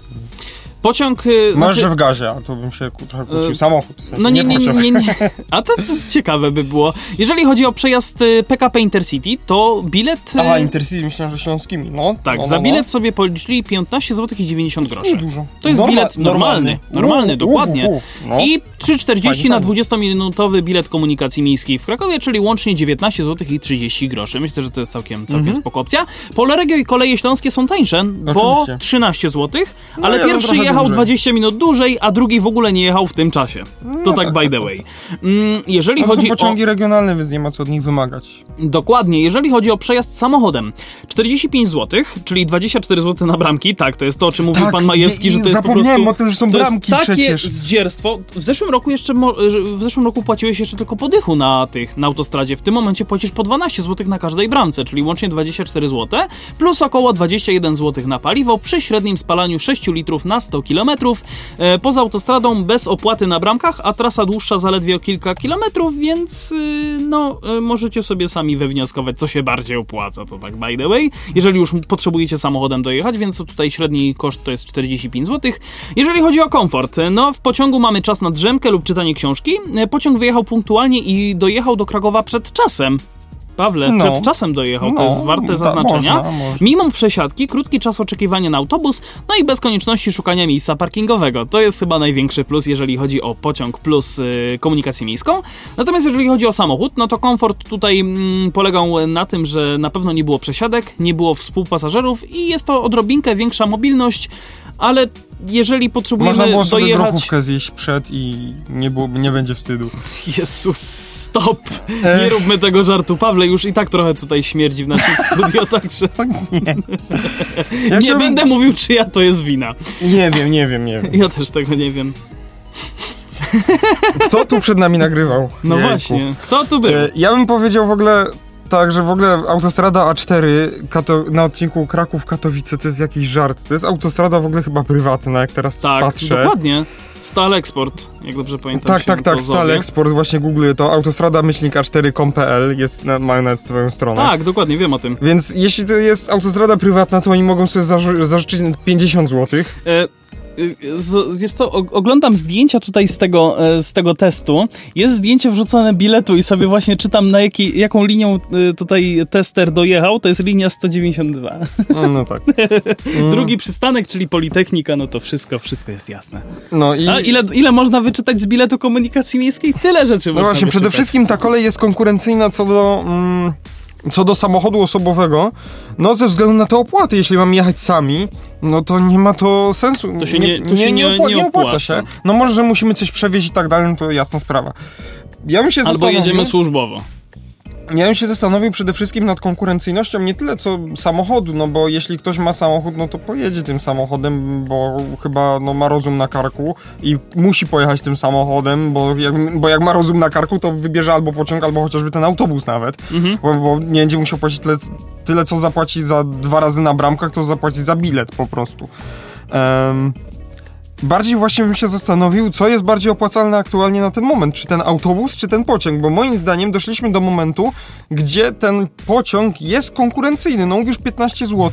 Pociąg... e, Może znaczy- w gazie, a to bym się trochę kłócił. E, Samochód. W sensie, No nie, nie, pociąg. nie, nie. *laughs* A to, to ciekawe by było. Jeżeli chodzi o przejazd y, PKP Intercity, to bilet. y, Aha, Intercity myślałem, że śląskimi. No, tak, no, za no, bilet sobie policzyli 15 zł i 90 no. groszy. Nie dużo. To jest Norma- bilet normalny. Normalny, U, dokładnie. u, u, no. I 3,40 Fajnie, na fajnie. 20-minutowy bilet komunikacji miejskiej w Krakowie, czyli łącznie 19 zł i 30 groszy. Myślę, że to jest całkiem, całkiem Mhm. spoko opcja. Polregio i koleje śląskie są tańsze, bo Oczywiście. 13 zł, ale jeden pierwszy trochę jechał dłużej. 20 minut dłużej, a drugi w ogóle nie jechał w tym czasie. To tak by the way. Mm, Jeżeli No, to są chodzi o... pociągi regionalne, więc nie ma co od nich wymagać. Dokładnie, jeżeli chodzi o przejazd samochodem, 45 zł, czyli 24 zł na bramki, tak, to jest to, o czym mówił Tak, pan Majewski, i- że to jest po prostu... o tym, że są to bramki jest takie przecież. zdzierstwo. W zeszłym roku jeszcze, w zeszłym roku płaciłeś jeszcze tylko po dychu na tych, na autostradzie, w tym momencie płacisz po 12 zł na każdej bramce, czyli łącznie 24 zł, plus około 21 zł na paliwo przy średnim spalaniu 6 litrów na 100 km, e, poza autostradą bez opłaty na bramkach, a trasa dłuższa zaledwie o kilka kilometrów, więc y, no, y, możecie sobie sami wywnioskować, co się bardziej opłaca, to tak by the way. Jeżeli już potrzebujecie samochodem dojechać, więc tutaj średni koszt to jest 45 zł. Jeżeli chodzi o komfort, no w pociągu mamy czas na drzemkę lub czytanie książki. E, Pociąg wyjechał punktualnie i dojechał do Krakowa przed czasem. Pawle, No. przed czasem dojechał, to No, jest warte da- zaznaczenia. można, można. Mimo przesiadki, krótki czas oczekiwania na autobus, no i bez konieczności szukania miejsca parkingowego. To jest chyba największy plus, jeżeli chodzi o pociąg plus y, komunikację miejską. Natomiast jeżeli chodzi o samochód, no to komfort tutaj mm, polegał na tym, że na pewno nie było przesiadek, nie było współpasażerów i jest to odrobinkę większa mobilność, ale jeżeli potrzebujemy Można było sobie dojechać... grochówkę zjeść przed i nie, było, nie będzie wstydu. *laughs* Jezus, stop! Ech. Nie róbmy tego żartu. Pawle, już i tak trochę tutaj śmierdzi w naszym *laughs* studio, także O nie. *laughs* Ja nie będę mówił, czyja to jest wina. Nie wiem, nie wiem, nie wiem. Ja też tego nie wiem. Kto tu przed nami nagrywał? No Jejku. właśnie, kto tu był? E, Ja bym powiedział w ogóle tak, że w ogóle autostrada A4 Kato- na odcinku Kraków-Katowice to jest jakiś żart. To jest autostrada w ogóle chyba prywatna, jak teraz Tak, patrzę. dokładnie. Stal Export, jak dobrze pamiętam. Tak, tak, tak, Stal. Export, właśnie googluję to, autostrada myślnik a4.com.pl, jest, na, mają nawet swoją stronę. Tak, dokładnie, wiem o tym. Więc jeśli to jest autostrada prywatna, to oni mogą sobie zażyczyć 50 zł. E, z, wiesz co, oglądam zdjęcia tutaj z tego, e, z tego testu. Jest zdjęcie wrzucone biletu i sobie właśnie czytam, na jaki, jaką linią y, tutaj tester dojechał. To jest linia 192. No, no tak. *laughs* Drugi przystanek, czyli Politechnika, no to wszystko, wszystko jest jasne. No i... A ile, ile można wyczytać z biletu komunikacji miejskiej? Tyle rzeczy No można właśnie, przede wyczytać. wszystkim ta kolej jest konkurencyjna co do, mm, co do samochodu osobowego, no ze względu na te opłaty. Jeśli mam jechać sami, no to nie ma to sensu. To się nie- to się nie- opła- nie opłaca się. No może, że musimy coś przewieźć i tak dalej, no to jasna sprawa. Ja bym się Albo jedziemy służbowo. Ja bym się zastanowił przede wszystkim nad konkurencyjnością nie tyle co samochodu, no bo jeśli ktoś ma samochód, no to pojedzie tym samochodem, bo chyba no, ma rozum na karku i musi pojechać tym samochodem, bo jak, bo jak ma rozum na karku, to wybierze albo pociąg, albo chociażby ten autobus nawet, bo, bo nie będzie musiał płacić tyle, tyle, co zapłaci za dwa razy na bramkach, to zapłaci za bilet po prostu. Em, Bardziej właśnie bym się zastanowił, co jest bardziej opłacalne aktualnie na ten moment, czy ten autobus, czy ten pociąg, bo moim zdaniem doszliśmy do momentu, gdzie ten pociąg jest konkurencyjny. No mówisz 15 zł,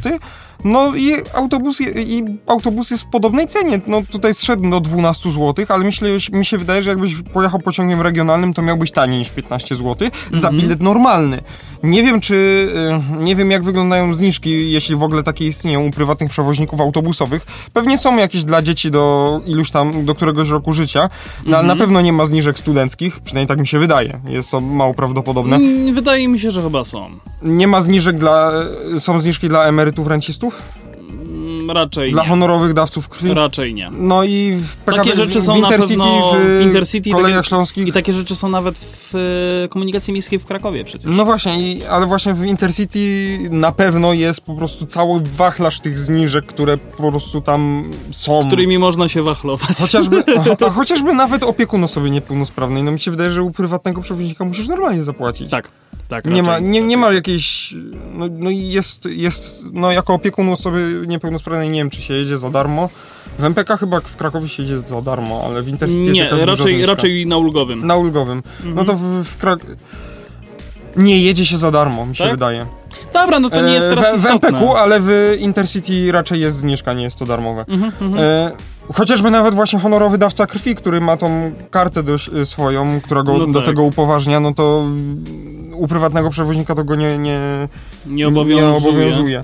no i autobus, i autobus jest w podobnej cenie. No tutaj zszedł do 12 zł, ale myślę, mi się wydaje, że jakbyś pojechał pociągiem regionalnym, to miałbyś taniej niż 15 zł za bilet normalny. Nie wiem, czy y, nie wiem jak wyglądają zniżki, jeśli w ogóle takie istnieją u prywatnych przewoźników autobusowych. Pewnie są jakieś dla dzieci do iluś tam, do któregoś roku życia. Na, na pewno nie ma zniżek studenckich, przynajmniej tak mi się wydaje. Jest to mało prawdopodobne. Mm, Wydaje mi się, że chyba są. Nie ma zniżek dla, y, są zniżki dla emerytów, rencistów? Mm, Raczej Dla nie. honorowych dawców krwi? Raczej nie. No i w PKP, Takie rzeczy są w na Intercity, pewno w, w Intercity, kolejach takie- śląskich. I takie rzeczy są nawet w e, komunikacji miejskiej w Krakowie przecież. No właśnie, i, ale właśnie w Intercity na pewno jest po prostu cały wachlarz tych zniżek, które po prostu tam są. Którymi można się wachlować. Chociażby, *laughs* a, a chociażby nawet opiekun osoby niepełnosprawnej. No mi się wydaje, że u prywatnego przewoźnika musisz normalnie zapłacić. Tak, tak. Nie ma, nie, nie ma jakiejś. No, no jest, jest. No jako opiekun osoby niepełnosprawnej nie wiem, czy się jedzie za darmo. W MPK chyba w Krakowie się jedzie za darmo, ale w Intercity jest Nie, duża raczej, raczej na ulgowym. Na ulgowym. No to w, w Krak... Nie jedzie się za darmo, mi się Tak? wydaje. Dobra, no to nie jest E, teraz w, w istotne. MPK, ale w Intercity raczej jest zniżka, nie jest to darmowe. Mhm, E, chociażby nawet właśnie honorowy dawca krwi, który ma tą kartę do, swoją, która go No do tak. tego upoważnia, no to u prywatnego przewoźnika to go nie, nie, Nie obowiązuje. nie obowiązuje.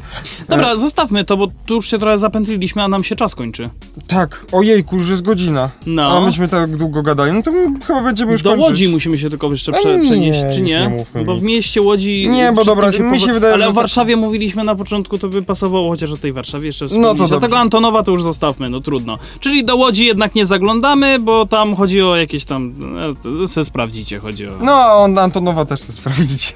Dobra, zostawmy to, bo tu już się trochę zapętliliśmy, a nam się czas kończy. Tak, ojejku, już jest godzina. No. A myśmy tak długo gadali, no to chyba będziemy już Do kończyć. Łodzi musimy się tylko jeszcze A prze, nie, przenieść, czy już nie? nie bo w mieście Łodzi... Nie, bo dobra, mi się wydaje, Ale o tak- Warszawie mówiliśmy na początku, to by pasowało chociaż o tej Warszawie jeszcze No to wspomnieć. Dlatego Antonowa to już zostawmy, no trudno. Czyli do Łodzi jednak nie zaglądamy, bo tam chodzi o jakieś tam... e, Se sprawdzicie, chodzi o... No, Antonowa też chce sprawdzić.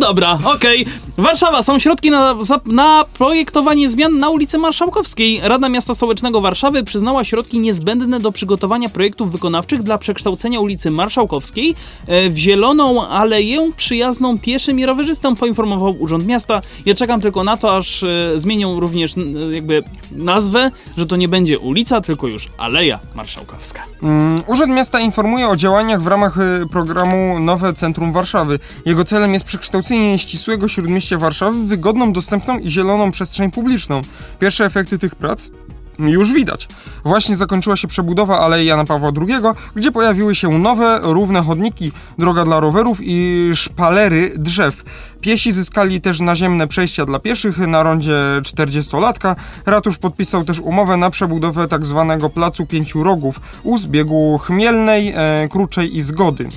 Dobra, okej. Warszawa, są środki na, za, na projektowanie zmian na ulicy Marszałkowskiej. Rada Miasta Stołecznego Warszawy przyznała środki niezbędne do przygotowania projektów wykonawczych dla przekształcenia ulicy Marszałkowskiej e, w zieloną aleję przyjazną pieszym i rowerzystom, poinformował Urząd Miasta. Ja czekam tylko na to, aż e, zmienią również n, jakby nazwę, że to nie będzie ulica, tylko już Aleja Marszałkowska. Mm, Urząd Miasta informuje o działaniach w ramach y, programu Nowe Centrum Warszawy. Jego celem jest przekształcenie ścisłego śródmieścia Warszawy w wygodną, dostępną i zieloną przestrzeń publiczną. Pierwsze efekty tych prac już widać. Właśnie zakończyła się przebudowa Alei Jana Pawła II, gdzie pojawiły się nowe, równe chodniki, droga dla rowerów i szpalery drzew. Piesi zyskali też naziemne przejścia dla pieszych na rondzie 40-latka. Ratusz podpisał też umowę na przebudowę tzw. Placu Pięciu Rogów u zbiegu Chmielnej, e, Kruczej i Zgody.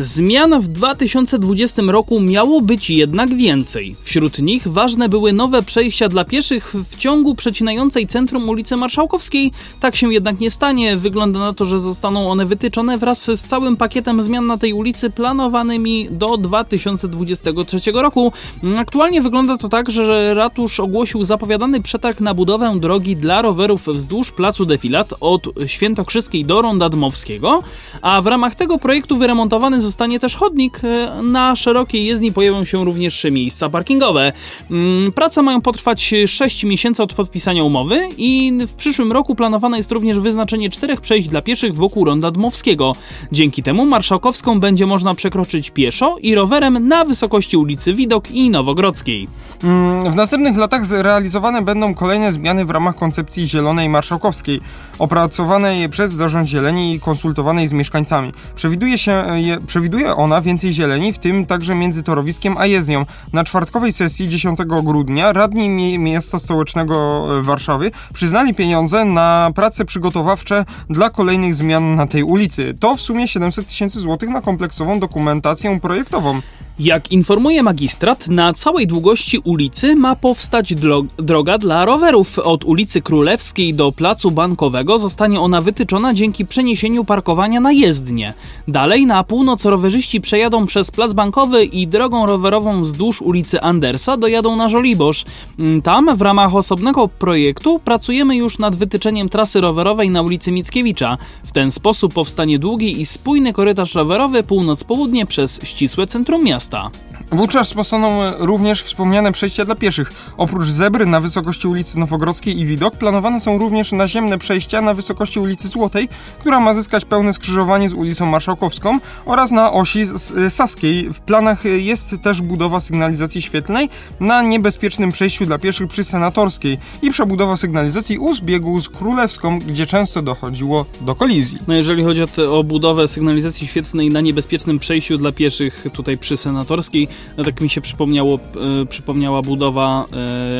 Zmian w 2020 roku miało być jednak więcej. Wśród nich ważne były nowe przejścia dla pieszych w ciągu przecinającej centrum ulicy Marszałkowskiej. Tak się jednak nie stanie. Wygląda na to, że zostaną one wytyczone wraz z całym pakietem zmian na tej ulicy planowanymi do 2023 roku. Aktualnie wygląda to tak, że ratusz ogłosił zapowiadany przetarg na budowę drogi dla rowerów wzdłuż placu Defilat od Świętokrzyskiej do Ronda Dmowskiego, a w ramach tego projektu wyremontowany został zostanie też chodnik. E, Na szerokiej jezdni pojawią się również miejsca parkingowe. Mm, Prace mają potrwać 6 miesięcy od podpisania umowy i w przyszłym roku planowane jest również wyznaczenie czterech przejść dla pieszych wokół Ronda Dmowskiego. Dzięki temu Marszałkowską będzie można przekroczyć pieszo i rowerem na wysokości ulicy Widok i Nowogrodzkiej. Mm, W następnych latach zrealizowane będą kolejne zmiany w ramach koncepcji Zielonej Marszałkowskiej, opracowanej przez Zarząd Zieleni i konsultowanej z mieszkańcami. Przewiduje, się, je, przewiduje ona więcej zieleni, w tym także między torowiskiem a jezdnią. Na czwartkowej sesji 10 grudnia radni mi- miasta stołecznego e, Warszawy przyznali pieniądze na prace przygotowawcze dla kolejnych zmian na tej ulicy. To w sumie 700 tysięcy złotych na kompleksową dokumentację projektową. Jak informuje magistrat, na całej długości ulicy ma powstać dro- droga dla rowerów. Od ulicy Królewskiej do Placu Bankowego zostanie ona wytyczona dzięki przeniesieniu parkowania na jezdnię. Dalej na północ rowerzyści przejadą przez Plac Bankowy i drogą rowerową wzdłuż ulicy Andersa dojadą na Żoliborz. Mm, Tam w ramach osobnego projektu pracujemy już nad wytyczeniem trasy rowerowej na ulicy Mickiewicza. W ten sposób powstanie długi i spójny korytarz rowerowy północ-południe przez ścisłe centrum miasta. Star. Wówczas powstaną e, również wspomniane przejścia dla pieszych. Oprócz zebry na wysokości ulicy Nowogrodzkiej i Widok, planowane są również naziemne przejścia na wysokości ulicy Złotej, która ma zyskać pełne skrzyżowanie z ulicą Marszałkowską oraz na osi Saskiej. W planach e, jest też budowa sygnalizacji świetlnej na niebezpiecznym przejściu dla pieszych przy Senatorskiej i przebudowa sygnalizacji u zbiegu z Królewską, gdzie często dochodziło do kolizji. No jeżeli chodzi o, te, o budowę sygnalizacji świetlnej na niebezpiecznym przejściu dla pieszych tutaj przy Senatorskiej, no tak mi się przypomniało, e, przypomniała budowa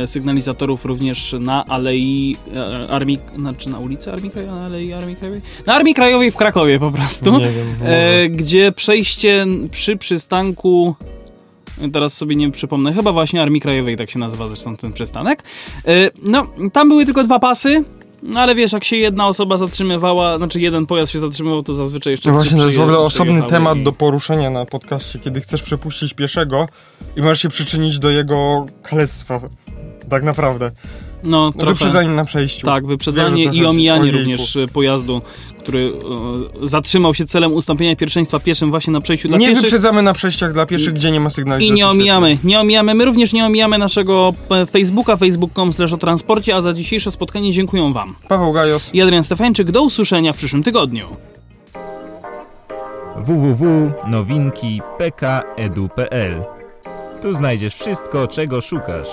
e, sygnalizatorów również na Alei e, Armii, znaczy na ulicy Armii Krajowej, na Alei Armii Krajowej? Na Armii Krajowej w Krakowie po prostu, wiem, gdzie przejście przy przystanku Teraz sobie nie przypomnę, chyba właśnie Armii Krajowej tak się nazywa zresztą ten przystanek. No, tam były tylko dwa pasy, no ale wiesz, jak się jedna osoba zatrzymywała, znaczy jeden pojazd się zatrzymywał, to zazwyczaj jeszcze No właśnie, to jest w ogóle osobny temat i- do poruszenia na podcaście, kiedy chcesz przepuścić pieszego i możesz się przyczynić do jego kalectwa. Tak naprawdę. No, trochę, Wyprzedzanie na przejściu. Tak, wyprzedzanie i omijanie również e, pojazdu, który e, zatrzymał się celem ustąpienia pierwszeństwa pieszym właśnie na przejściu dla Nie pieszych. wyprzedzamy na przejściach dla pieszych, gdzie nie ma I sygnalizacji nie omijamy, nie omijamy. My również nie omijamy naszego e, Facebooka, facebook.com slash o transporcie, a za dzisiejsze spotkanie dziękuję Wam. Paweł Gajos. I Adrian Stefańczyk, do usłyszenia w przyszłym tygodniu. www.nowinki.pk.edu.pl Tu znajdziesz wszystko, czego szukasz.